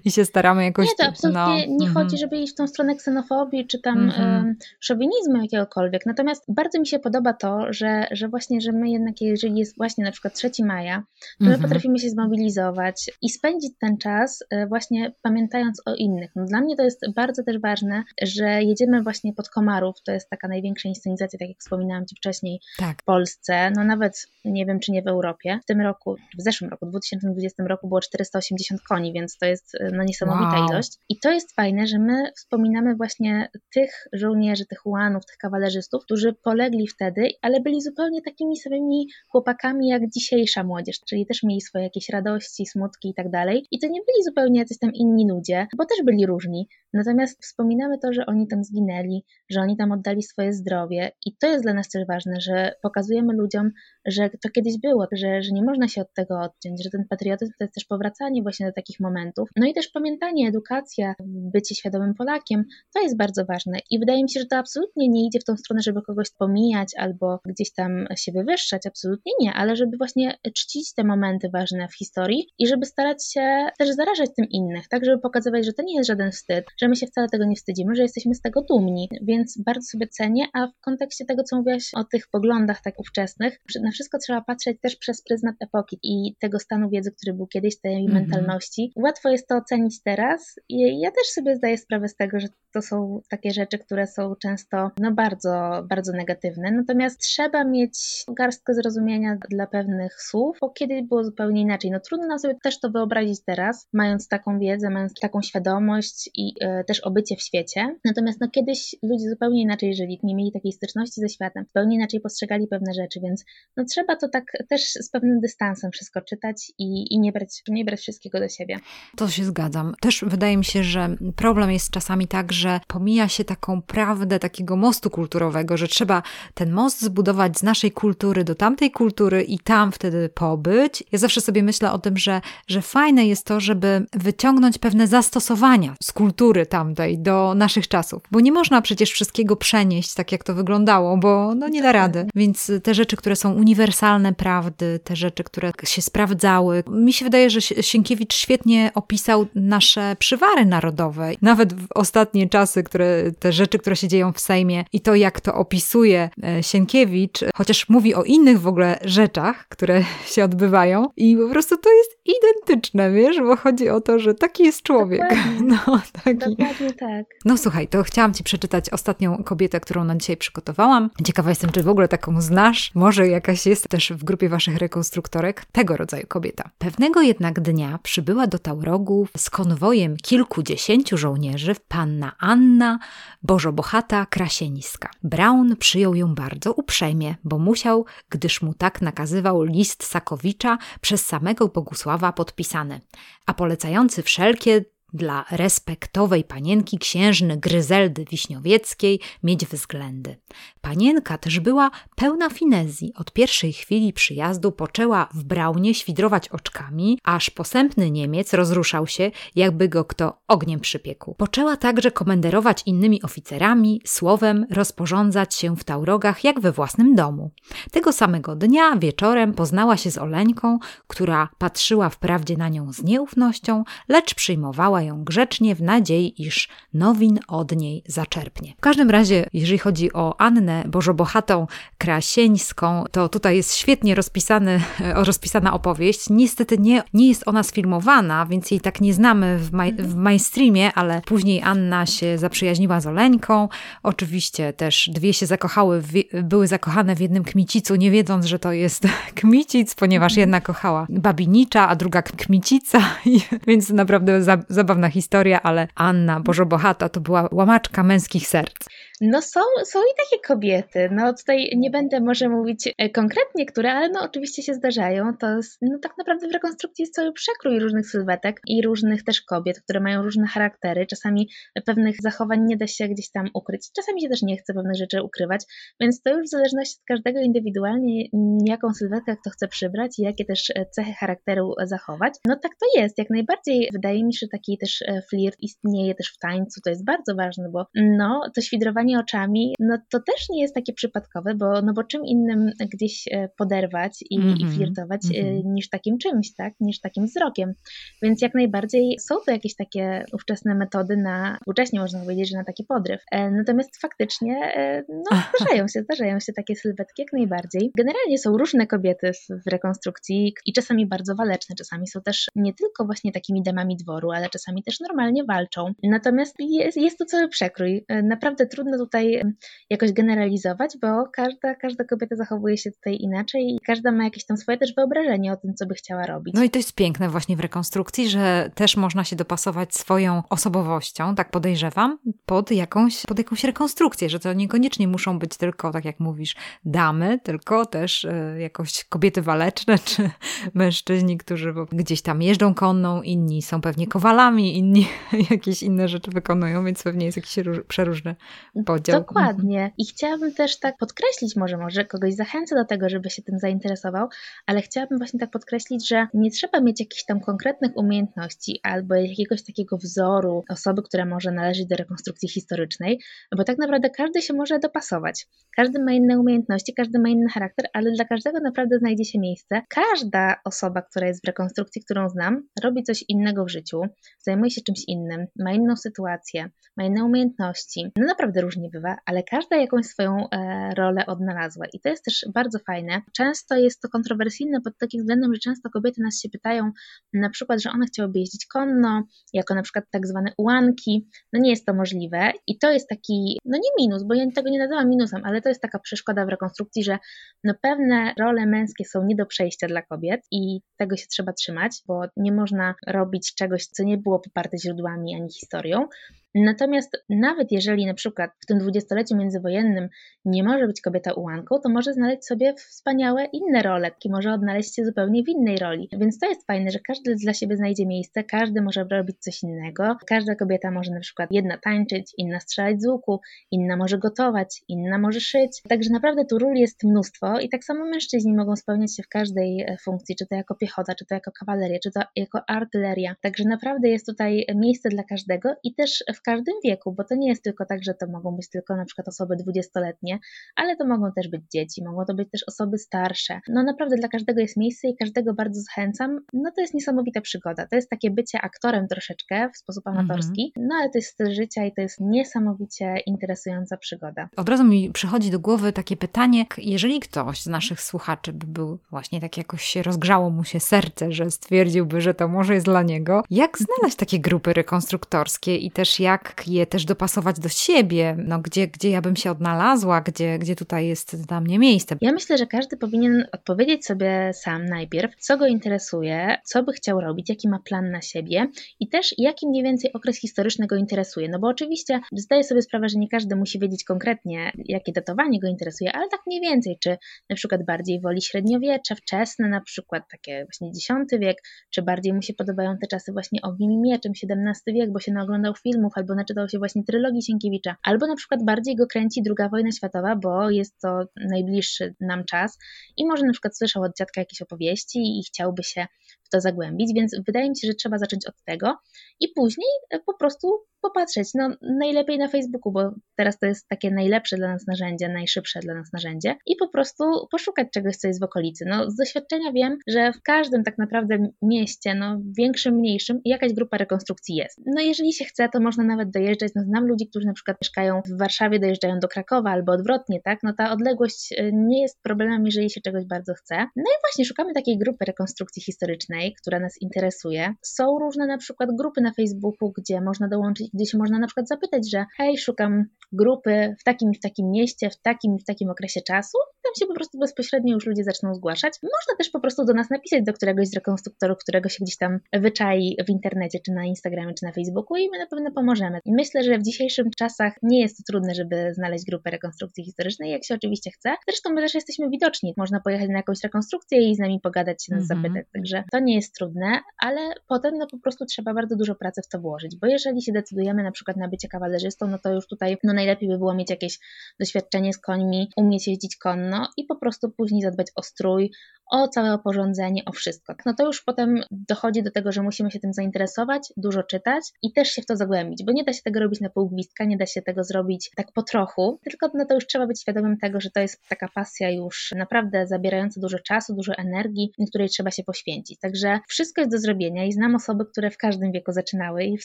i się staramy jakoś... Nie, to absolutnie no, nie mm chodzi, żeby iść w tą stronę ksenofobii czy tam mm -hmm. szowinizmu jakiegokolwiek. Natomiast bardzo mi się podoba to, że, że właśnie, że my jednak, jeżeli jest właśnie na przykład 3 maja, to my mm -hmm. potrafimy się zmobilizować i spędzić ten czas e, właśnie pamiętając o innych. No dla mnie to jest bardzo też ważne, że jedziemy właśnie pod Komarów, to jest taka największa inscenizacja, tak jak wspominałam Ci wcześniej, tak. w Polsce, no nawet nie wiem, czy nie w Europie. W tym roku, w zeszłym roku, w 2020 roku było 480 koni, więc to jest e, no niesamowita wow. ilość. I to jest fajne, że my wspominamy właśnie tych żołnierzy, tych ułanów, tych kawalerzystów, którzy polegli wtedy, ale byli zupełnie takimi samymi chłopakami jak dzisiejsza młodzież, czyli też mieli swoje jakieś radości, smutki i tak dalej. I to nie byli zupełnie jacyś tam inni ludzie, bo też byli różni. Natomiast wspominamy to, że oni tam zginęli, że oni tam oddali swoje zdrowie i to jest dla nas też ważne, że pokazujemy ludziom, że to kiedyś było, że, że nie można się od tego odciąć, że ten patriotyzm to jest też powracanie właśnie do takich momentów. No i też pamiętanie, edukacja, bycie świadomym Polakiem, to jest bardzo ważne i wydaje mi się, że to absolutnie nie idzie w tą stronę, żeby kogoś pomijać albo gdzieś tam się wywyższać, absolutnie nie, ale żeby właśnie czcić te momenty ważne w historii i żeby starać się też zarażać tym innych, tak, żeby pokazywać, że to nie jest żaden wstyd, że my się wcale tego nie wstydzimy, że jesteśmy z tego dumni, więc bardzo sobie cenię, a w kontekście tego, co mówiłaś o tych poglądach tak ówczesnych, na wszystko trzeba patrzeć też przez pryzmat epoki i tego stanu wiedzy, który był kiedyś, tej mm -hmm. mentalności. Łatwo jest to ocenić teraz i ja też sobie zdaję sprawę z tego, że to są takie rzeczy, które są często no bardzo, bardzo negatywne, natomiast trzeba mieć garstkę zrozumienia dla pewnych słów, bo kiedyś było zupełnie inaczej. No trudno nam sobie też to wyobrazić teraz, mając taką wiedzę, mając taką świadomość i też obycie w świecie. Natomiast no kiedyś ludzie zupełnie inaczej żyli, nie mieli takiej styczności ze światem, zupełnie inaczej postrzegali pewne rzeczy, więc no trzeba to tak też z pewnym dystansem wszystko czytać i, i nie, brać, nie brać wszystkiego do siebie. To się zgadzam. Też wydaje mi się, że problem jest czasami tak, że pomija się taką prawdę takiego mostu kulturowego, że trzeba ten most zbudować z naszej kultury do tamtej kultury i tam wtedy pobyć. Ja zawsze sobie myślę o tym, że, że fajne jest to, żeby wyciągnąć pewne zastosowania z kultury tamtej do naszych czasów, bo nie można przecież wszystkiego przenieść tak, jak to wyglądało, bo no nie da rady. Więc te rzeczy, które są uniwersalne prawdy, te rzeczy, które się sprawdzały. Mi się wydaje, że Sienkiewicz świetnie opisał nasze przywary narodowe. Nawet w ostatnie czasy, które, te rzeczy, które się dzieją w Sejmie i to, jak to opisuje e, Sienkiewicz, chociaż mówi o innych w ogóle rzeczach, które się odbywają i po prostu to jest identyczne, wiesz, bo chodzi o to, że taki jest człowiek. No, także... Dokładnie tak. No słuchaj, to chciałam Ci przeczytać ostatnią kobietę, którą na dzisiaj przygotowałam. Ciekawa jestem, czy w ogóle taką znasz. Może jakaś jest też w grupie Waszych rekonstruktorek tego rodzaju kobieta. Pewnego jednak dnia przybyła do Taurogów z konwojem kilkudziesięciu żołnierzy panna Anna Bożobochata Krasieniska. Brown przyjął ją bardzo uprzejmie, bo musiał, gdyż mu tak nakazywał list Sakowicza przez samego Bogusława podpisany, a polecający wszelkie dla respektowej panienki księżny Gryzeldy Wiśniowieckiej mieć względy. Panienka też była pełna finezji. Od pierwszej chwili przyjazdu poczęła w braunie świdrować oczkami, aż posępny Niemiec rozruszał się, jakby go kto ogniem przypiekł. Poczęła także komenderować innymi oficerami, słowem rozporządzać się w Taurogach jak we własnym domu. Tego samego dnia wieczorem poznała się z Oleńką, która patrzyła wprawdzie na nią z nieufnością, lecz przyjmowała ją grzecznie w nadziei, iż nowin od niej zaczerpnie. W każdym razie, jeżeli chodzi o Annę Bożobohatą Krasieńską, to tutaj jest świetnie rozpisany, rozpisana opowieść. Niestety nie, nie jest ona sfilmowana, więc jej tak nie znamy w, maj, w mainstreamie, ale później Anna się zaprzyjaźniła z Oleńką. Oczywiście też dwie się zakochały, w, były zakochane w jednym kmicicu, nie wiedząc, że to jest kmicic, ponieważ jedna kochała babinicza, a druga kmicica, więc naprawdę zabawna zabawna historia, ale Anna Bożobohata to była łamaczka męskich serc. No są, są i takie kobiety. No tutaj nie będę może mówić e, konkretnie, które, ale no oczywiście się zdarzają. To jest, no tak naprawdę w rekonstrukcji jest cały przekrój różnych sylwetek i różnych też kobiet, które mają różne charaktery. Czasami pewnych zachowań nie da się gdzieś tam ukryć. Czasami się też nie chce pewnych rzeczy ukrywać, więc to już w zależności od każdego indywidualnie, jaką sylwetkę kto chce przybrać i jakie też e, cechy charakteru zachować. No tak to jest. Jak najbardziej wydaje mi się, że taki też e, flirt istnieje też w tańcu. To jest bardzo ważne, bo no to świdrowanie oczami, no to też nie jest takie przypadkowe, bo, no bo czym innym gdzieś e, poderwać i, mm -hmm, i mhm, flirtować mm -hmm. niż takim czymś, tak? Niż takim wzrokiem. Więc jak najbardziej są to jakieś takie ówczesne metody na, współcześnie można powiedzieć, że na taki podryw. E, natomiast faktycznie, no zdarzają się, zdarzają się takie sylwetki jak najbardziej. Generalnie są różne kobiety w, w rekonstrukcji i czasami bardzo waleczne, czasami są też nie tylko właśnie takimi damami dworu, ale czasami też normalnie walczą. Natomiast jest, jest to cały przekrój. Naprawdę trudno tutaj jakoś generalizować, bo każda, każda kobieta zachowuje się tutaj inaczej i każda ma jakieś tam swoje też wyobrażenie o tym, co by chciała robić. No i to jest piękne właśnie w rekonstrukcji, że też można się dopasować swoją osobowością, tak podejrzewam, pod jakąś, pod jakąś rekonstrukcję, że to niekoniecznie muszą być tylko, tak jak mówisz, damy, tylko też y, jakoś kobiety waleczne, czy mężczyźni, którzy gdzieś tam jeżdżą konną, inni są pewnie kowalami, inni jakieś inne rzeczy wykonują, więc pewnie jest jakiś przeróżny podział. Dokładnie. I chciałabym też tak podkreślić, może, może kogoś zachęcę do tego, żeby się tym zainteresował, ale chciałabym właśnie tak podkreślić, że nie trzeba mieć jakichś tam konkretnych umiejętności albo jakiegoś takiego wzoru osoby, która może należeć do rekonstrukcji historycznej, bo tak naprawdę każdy się może dopasować. Każdy ma inne umiejętności, każdy ma inny charakter, ale dla każdego naprawdę znajdzie się miejsce. Każda osoba, która jest w rekonstrukcji, którą znam, robi coś innego w życiu, zajmuje się czymś innym, ma inną sytuację, ma inne umiejętności. No naprawdę różnie bywa, ale każda jakąś swoją e, rolę odnalazła i to jest też bardzo fajne. Często jest to kontrowersyjne pod takim względem, że często kobiety nas się pytają na przykład, że one chciałyby jeździć konno, jako na przykład tak zwane ułanki. No nie jest to możliwe i to jest taki, no nie minus, bo ja tego nie nazywam minusem, ale to jest taka przeszkoda w rekonstrukcji, że no pewne role męskie są nie do przejścia dla kobiet i tego się trzeba trzymać, bo nie można robić czegoś, co nie było poparte źródłami ani historią. Natomiast nawet jeżeli na przykład w tym dwudziestoleciu międzywojennym nie może być kobieta ułanką, to może znaleźć sobie wspaniałe inne role i może odnaleźć się zupełnie w innej roli. Więc to jest fajne, że każdy dla siebie znajdzie miejsce, każdy może robić coś innego. Każda kobieta może na przykład jedna tańczyć, inna strzelać z łuku, inna może gotować, inna może szyć. Także naprawdę tu ról jest mnóstwo i tak samo mężczyźni mogą spełniać się w każdej e, funkcji, czy to jako piechota, czy to jako kawaleria, czy to jako artyleria. Także naprawdę jest tutaj miejsce dla każdego i też w każdym wieku, bo to nie jest tylko tak, że to mogą być tylko na przykład osoby dwudziestoletnie, ale to mogą też być dzieci, mogą to być też osoby starsze. No naprawdę dla każdego jest miejsce i każdego bardzo zachęcam. No to jest niesamowita przygoda. To jest takie bycie aktorem troszeczkę w sposób mhm. amatorski, no ale to jest styl życia i to jest niesamowicie interesująca przygoda. Od razu mi przychodzi do głowy takie pytanie, jeżeli ktoś z naszych słuchaczy by był właśnie tak jakoś się rozgrzało mu się serce, że stwierdziłby, że to może jest dla niego, jak znaleźć takie grupy rekonstruktorskie i też jak jak je też dopasować do siebie, no gdzie, gdzie ja bym się odnalazła, gdzie, gdzie tutaj jest dla mnie miejsce. Ja myślę, że każdy powinien odpowiedzieć sobie sam najpierw, co go interesuje, co by chciał robić, jaki ma plan na siebie i też jaki mniej więcej okres historyczny go interesuje. No bo oczywiście zdaję sobie sprawę, że nie każdy musi wiedzieć konkretnie, jakie datowanie go interesuje, ale tak mniej więcej, czy na przykład bardziej woli średniowiecze, wczesne, na przykład takie właśnie X wiek, czy bardziej mu się podobają te czasy właśnie ogniem i mieczem, XVII wiek, bo się naoglądał filmów albo naczytał się właśnie trylogii Sienkiewicza, albo na przykład bardziej go kręci II wojna światowa, bo jest to najbliższy nam czas i może na przykład słyszał od dziadka jakieś opowieści i chciałby się to zagłębić, więc wydaje mi się, że trzeba zacząć od tego i później po prostu popatrzeć. No, najlepiej na Facebooku, bo teraz to jest takie najlepsze dla nas narzędzie, najszybsze dla nas narzędzie i po prostu poszukać czegoś, co jest w okolicy. No, z doświadczenia wiem, że w każdym tak naprawdę mieście, no, większym, mniejszym, jakaś grupa rekonstrukcji jest. No, jeżeli się chce, to można nawet dojeżdżać. No, znam ludzi, którzy na przykład mieszkają w Warszawie, dojeżdżają do Krakowa albo odwrotnie, tak? No, ta odległość y, nie jest problemem, jeżeli się czegoś bardzo chce. No i właśnie szukamy takiej grupy rekonstrukcji historycznej, która nas interesuje. Są różne na przykład grupy na Facebooku, gdzie można dołączyć gdzie się można na przykład zapytać, że hej, szukam grupy w takim i w takim mieście, w takim i w takim okresie czasu. Tam się po prostu bezpośrednio już ludzie zaczną zgłaszać. Można też po prostu do nas napisać, do któregoś z rekonstruktorów, którego się gdzieś tam wyczai w internecie, czy na Instagramie, czy na Facebooku i my na pewno pomożemy. I myślę, że w dzisiejszych czasach nie jest to trudne, żeby znaleźć grupę rekonstrukcji historycznej, jak się oczywiście chce. Zresztą my też jesteśmy widoczni. Można pojechać na jakąś rekonstrukcję i z nami pogadać, się nas mm -hmm. zapytać. Także to nie jest trudne, ale potem no po prostu trzeba bardzo dużo pracy w to włożyć, bo jeżeli się decyduje decydujemy na przykład na bycie kawalerzystą, no to już tutaj no najlepiej by było mieć jakieś doświadczenie z końmi, umieć jeździć konno i po prostu później zadbać o strój, o całe oporządzenie, o wszystko. No to już potem dochodzi do tego, że musimy się tym zainteresować, dużo czytać i też się w to zagłębić, bo nie da się tego robić na pół gwizdka, nie da się tego zrobić tak po trochu, tylko no to już trzeba być świadomym tego, że to jest taka pasja już naprawdę zabierająca dużo czasu, dużo energii, której trzeba się poświęcić. Także wszystko jest do zrobienia i znam osoby, które w każdym wieku zaczynały, i w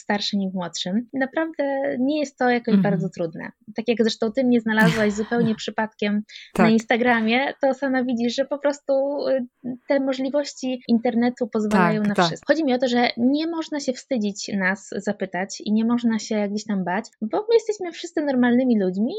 starszym, i w młodszym. Naprawdę nie jest to jakoś mm. bardzo trudne. Tak jak zresztą ty mnie znalazłaś zupełnie przypadkiem tak. na Instagramie, to sama widzisz, że po prostu te możliwości internetu pozwalają tak, na tak. wszystko. Chodzi mi o to, że nie można się wstydzić nas zapytać i nie można się gdzieś tam bać, bo my jesteśmy wszyscy normalnymi ludźmi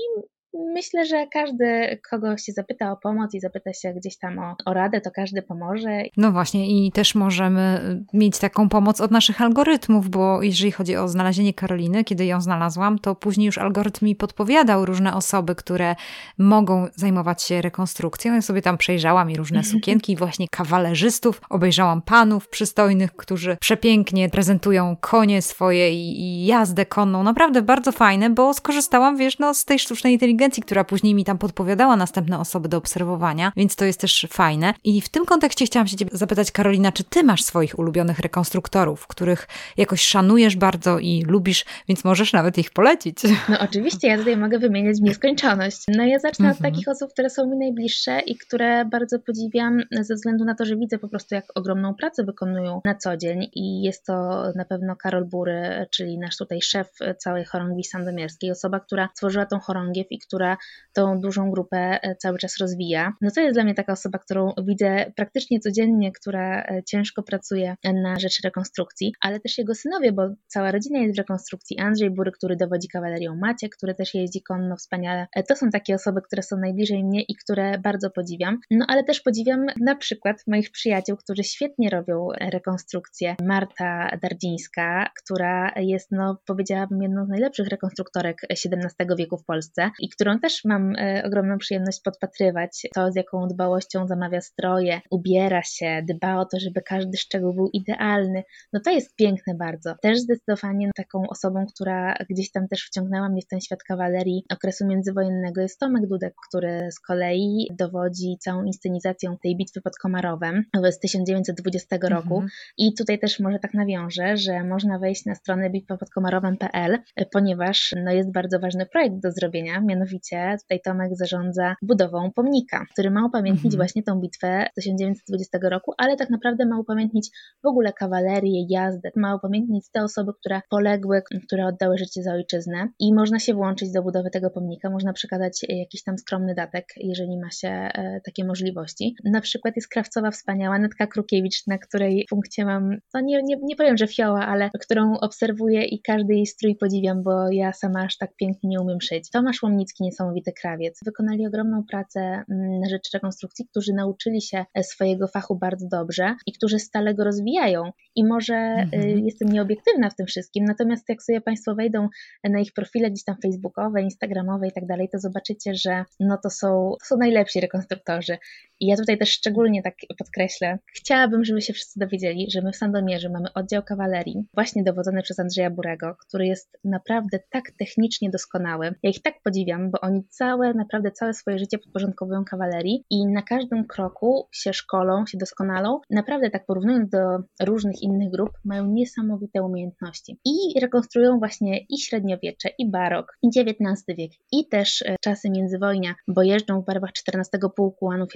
Myślę, że każdy, kogo się zapyta o pomoc i zapyta się gdzieś tam o, o, radę, to każdy pomoże. No właśnie, i też możemy mieć taką pomoc od naszych algorytmów, bo jeżeli chodzi o znalezienie Karoliny, kiedy ją znalazłam, to później już algorytm mi podpowiadał różne osoby, które mogą zajmować się rekonstrukcją. Ja sobie tam przejrzałam i różne sukienki, właśnie kawalerzystów, obejrzałam panów przystojnych, którzy przepięknie prezentują konie swoje i, i jazdę konną. Naprawdę bardzo fajne, bo skorzystałam, wiesz, no, z tej sztucznej inteligencji inteligencji, która później mi tam podpowiadała następne osoby do obserwowania, więc to jest też fajne. I w tym kontekście chciałam się Ciebie zapytać, Karolina, czy Ty masz swoich ulubionych rekonstruktorów, których jakoś szanujesz bardzo i lubisz, więc możesz nawet ich polecić? No oczywiście, ja tutaj mogę wymieniać nieskończoność. No ja zacznę mhm. od takich osób, które są mi najbliższe i które bardzo podziwiam ze względu na to, że widzę po prostu, jak ogromną pracę wykonują na co dzień i jest to na pewno Karol Bury, czyli nasz tutaj szef całej chorągwi sandomierskiej, osoba, która stworzyła tą chorągiew i która tą dużą grupę e, cały czas rozwija. No to jest dla mnie taka osoba, którą widzę praktycznie codziennie, która e, ciężko pracuje na rzecz rekonstrukcji, ale też jego synowie, bo cała rodzina jest w rekonstrukcji. Andrzej Bury, który dowodzi kawalerią Maciek, który też jeździ konno wspaniale. E, to są takie osoby, które są najbliżej mnie i które bardzo podziwiam. No ale też podziwiam na przykład moich przyjaciół, którzy świetnie robią rekonstrukcję. Marta Dardzińska, która jest, no powiedziałabym, jedną z najlepszych rekonstruktorek XVII wieku w Polsce i którą też mam e, ogromną przyjemność podpatrywać. To, z jaką dbałością zamawia stroje, ubiera się, dba o to, żeby każdy szczegół był idealny. No to jest piękne bardzo. Też zdecydowanie taką osobą, która gdzieś tam też wciągnęła mnie w ten świat kawalerii okresu międzywojennego jest Tomek Dudek, który z kolei dowodzi całą inscenizacją tej bitwy pod Komarowem z 1920 roku. Mhm. I tutaj też może tak nawiążę, że można wejść na stronę bitwapodkomarowem.pl, ponieważ no, jest bardzo ważny projekt do zrobienia, mianowicie mianowicie tutaj Tomek zarządza budową pomnika, który ma upamiętnić mhm. właśnie tą bitwę 1920 roku, ale tak naprawdę ma upamiętnić w ogóle kawalerię, jazdę, ma upamiętnić te osoby, które poległy, które oddały życie za ojczyznę i można się włączyć do budowy tego pomnika, można przekazać jakiś tam skromny datek, jeżeli ma się e, takie możliwości. Na przykład jest krawcowa wspaniała Netka Krukiewicz, na której punkcie mam, no nie, nie, nie powiem, że fioła, ale którą obserwuję i każdy jej strój podziwiam, bo ja sama aż tak pięknie nie umiem szyć. Tomasz Łomnicki, niesamowity krawiec. Wykonali ogromną pracę mm, na rzecz rekonstrukcji, którzy nauczyli się e, swojego fachu bardzo dobrze i którzy stale go rozwijają. I może e, mhm. jestem nieobiektywna w tym wszystkim, natomiast jak sobie Państwo wejdą na ich profile gdzieś tam facebookowe, instagramowe i tak dalej, to zobaczycie, że no to są, to są najlepsi rekonstruktorzy. I ja tutaj też szczególnie tak podkreślę, chciałabym, żeby się wszyscy dowiedzieli, że my w Sandomierzu mamy oddział kawalerii, właśnie dowodzony przez Andrzeja Burego, który jest naprawdę tak technicznie doskonały. Ja ich tak podziwiam, bo oni całe, naprawdę całe swoje życie podporządkowują kawalerii i na każdym kroku się szkolą, się doskonalą. Naprawdę tak porównując do różnych innych grup, mają niesamowite umiejętności. I rekonstruują właśnie i średniowiecze, i barok, i XIX wiek, i też e, czasy międzywojnia, bo jeżdżą w barwach 14 Pułku Anów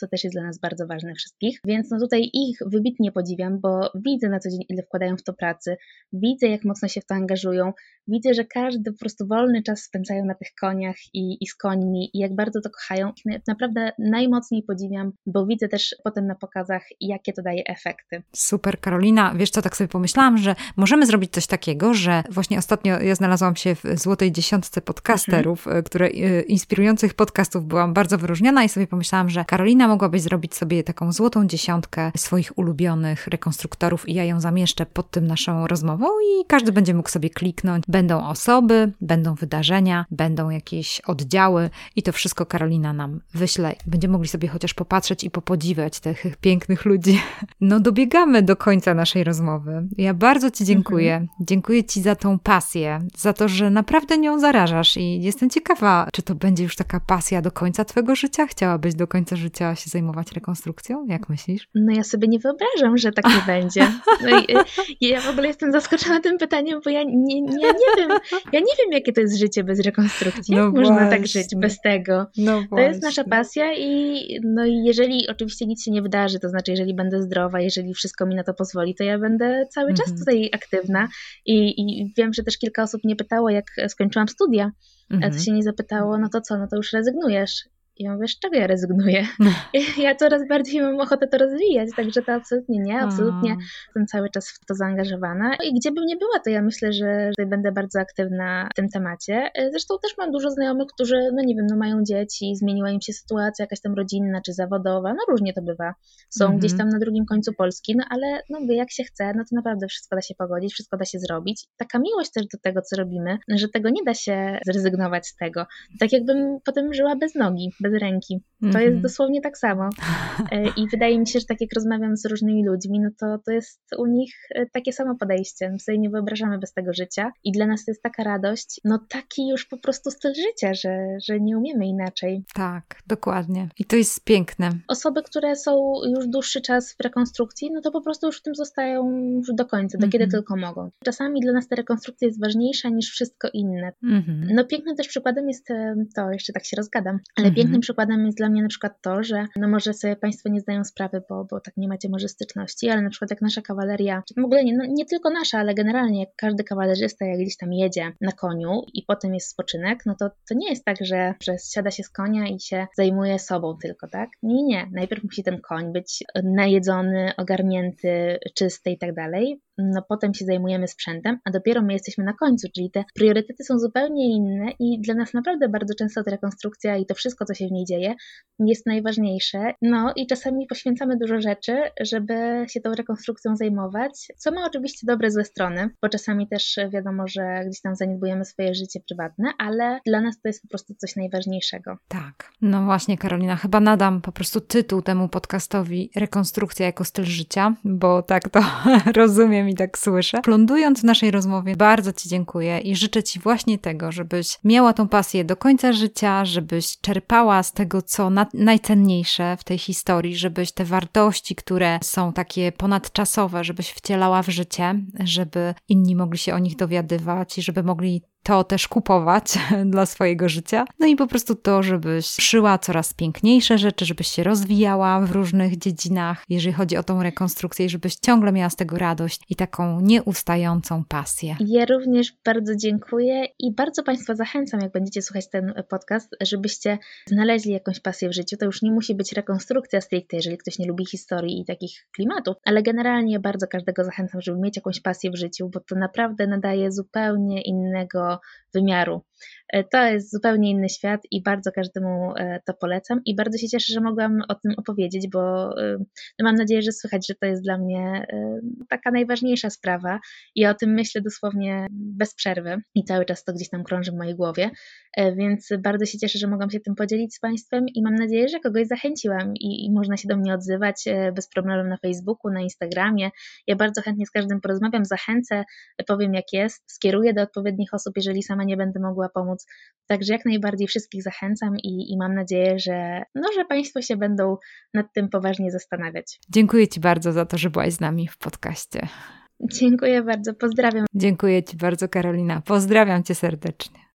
Co też jest dla nas bardzo ważne wszystkich. Więc no tutaj ich wybitnie podziwiam, bo widzę na co dzień, ile wkładają w to pracy, widzę, jak mocno się w to angażują, widzę, że każdy po prostu wolny czas spędzają na tych koniach i, i z końmi i jak bardzo to kochają. Naprawdę najmocniej podziwiam, bo widzę też potem na pokazach, jakie to daje efekty. Super, Karolina. Wiesz co, tak sobie pomyślałam, że możemy zrobić coś takiego, że właśnie ostatnio ja znalazłam się w złotej dziesiątce podcasterów, mhm. które e, inspirujących podcastów byłam bardzo wyróżniona i sobie pomyślałam, że Karolina mogłabyś zrobić sobie taką złotą dziesiątkę swoich ulubionych rekonstruktorów i ja ją zamieszczę pod tym naszą rozmową i każdy będzie mógł sobie kliknąć. Będą osoby, będą wydarzenia, będą jakieś oddziały i to wszystko Karolina nam wyśle. Będziemy mogli sobie chociaż popatrzeć i popodziwiać tych pięknych ludzi. No dobiegamy do końca naszej rozmowy. Ja bardzo Ci dziękuję. Mhm. Dziękuję Ci za tą pasję, za to, że naprawdę nią zarażasz i jestem ciekawa, czy to będzie już taka pasja do końca Twojego życia? Chciałabyś do końca życia się zajmować rekonstrukcją? Jak myślisz? No ja sobie nie wyobrażam, że tak nie będzie. No i, ja w ogóle jestem zaskoczona tym pytaniem, bo ja nie, nie, nie wiem, ja nie wiem, jakie to jest życie bez rekonstrukcji. No Można właśnie. tak żyć bez tego. No to jest nasza pasja i, no i jeżeli oczywiście nic się nie wydarzy, to znaczy jeżeli będę zdrowa, jeżeli wszystko mi na to pozwoli, to ja będę cały czas mhm. tutaj aktywna i, i wiem, że też kilka osób mnie pytało, jak skończyłam studia, mhm. to się nie zapytało, no to co, no to już rezygnujesz. I ja mówię, z czego ja rezygnuję? No. Ja coraz bardziej mam ochotę to rozwijać, także to absolutnie nie, absolutnie jestem cały czas w to zaangażowana. I gdzie bym nie była, to ja myślę, że będę bardzo aktywna w tym temacie. Zresztą też mam dużo znajomych, którzy, no nie wiem, no mają dzieci, zmieniła im się sytuacja jakaś tam rodzinna czy zawodowa, no różnie to bywa. Są mhm. gdzieś tam na drugim końcu Polski, no ale no jak się chce, no to naprawdę wszystko da się pogodzić, wszystko da się zrobić. Taka miłość też do tego, co robimy, że tego nie da się zrezygnować z tego. Tak jakbym potem żyła bez nogi, bez bez ręki. To mm -hmm. jest mhm. dosłownie tak samo. E, I wydaje mi się, że tak jak rozmawiam z różnymi ludźmi, no to to jest u nich e, takie samo podejście. My sobie nie wyobrażamy bez tego życia i dla nas to jest taka radość, no taki już po prostu styl życia, że, że nie umiemy inaczej. Tak, dokładnie. I to jest piękne. Osoby, które są już dłuższy czas w rekonstrukcji, no to po prostu już w tym zostają już do końca, do mm -hmm. kiedy mhm. tylko mogą. Czasami dla nas ta rekonstrukcja jest ważniejsza niż wszystko inne. Mm -hmm. No pięknym też przykładem jest e, to, jeszcze tak się rozgadam, ale pięknym Innym przykładem jest dla mnie na przykład to, że no może sobie Państwo nie zdają sprawy, bo, bo tak nie macie może styczności, ale na przykład jak nasza kawaleria, w ogóle nie, no nie tylko nasza, ale generalnie jak każdy kawalerzysta jak gdzieś tam jedzie na koniu i potem jest spoczynek, no to to nie jest tak, że, że siada się z konia i się zajmuje sobą tylko, tak? Nie, nie. Najpierw musi ten koń być najedzony, ogarnięty, czysty i tak dalej no potem się zajmujemy sprzętem, a dopiero my jesteśmy na końcu, czyli te priorytety są zupełnie inne i dla nas naprawdę bardzo często ta rekonstrukcja i to wszystko, co się w niej dzieje, jest najważniejsze. No i czasami poświęcamy dużo rzeczy, żeby się tą rekonstrukcją zajmować, co ma oczywiście dobre, złe strony, bo czasami też wiadomo, że gdzieś tam zaniedbujemy swoje życie prywatne, ale dla nas to jest po prostu coś najważniejszego. Tak. No właśnie, Karolina, chyba nadam po prostu tytuł temu podcastowi Rekonstrukcja jako styl życia, bo tak to rozumiem i tak słyszę. Lądując w naszej rozmowie, bardzo Ci dziękuję i życzę Ci właśnie tego, żebyś miała tą pasję do końca życia, żebyś czerpała z tego, co na, najcenniejsze w tej historii, żebyś te wartości, które są takie ponadczasowe, żebyś wcielała w życie, żeby inni mogli się o nich dowiadywać i żeby mogli to też kupować dla swojego życia. No i po prostu to, żebyś szyła coraz piękniejsze rzeczy, żebyś się rozwijała w różnych dziedzinach, jeżeli chodzi o tą rekonstrukcję, żebyś ciągle miała z tego radość i taką nieustającą pasję. Ja również bardzo dziękuję i bardzo Państwa zachęcam, jak będziecie słuchać ten podcast, żebyście znaleźli jakąś pasję w życiu. To już nie musi być rekonstrukcja stricte, jeżeli ktoś nie lubi historii i takich klimatów, ale generalnie bardzo każdego zachęcam, żeby mieć jakąś pasję w życiu, bo to naprawdę nadaje zupełnie innego people wymiaru. E, to jest zupełnie inny świat i bardzo każdemu e, to polecam i bardzo się cieszę, że mogłam o tym opowiedzieć, bo e, no mam nadzieję, że słychać, że to jest dla mnie taka najważniejsza sprawa i o tym myślę dosłownie bez przerwy i cały czas to gdzieś tam krąży w mojej głowie, więc bardzo się cieszę, że mogłam się tym podzielić z Państwem i mam nadzieję, że kogoś zachęciłam i, i można się do mnie odzywać bez problemu na Facebooku, na Instagramie. Ja bardzo chętnie z każdym porozmawiam, zachęcę, powiem jak jest, skieruję do odpowiednich osób, jeżeli sama nie będę mogła pomóc. Także jak najbardziej wszystkich zachęcam i, i mam nadzieję, że, no, że Państwo się będą nad tym poważnie zastanawiać. Dziękuję Ci bardzo za to, że byłaś z nami w podcaście. Dziękuję bardzo, pozdrawiam. Dziękuję Ci bardzo, Karolina. Pozdrawiam Cię serdecznie.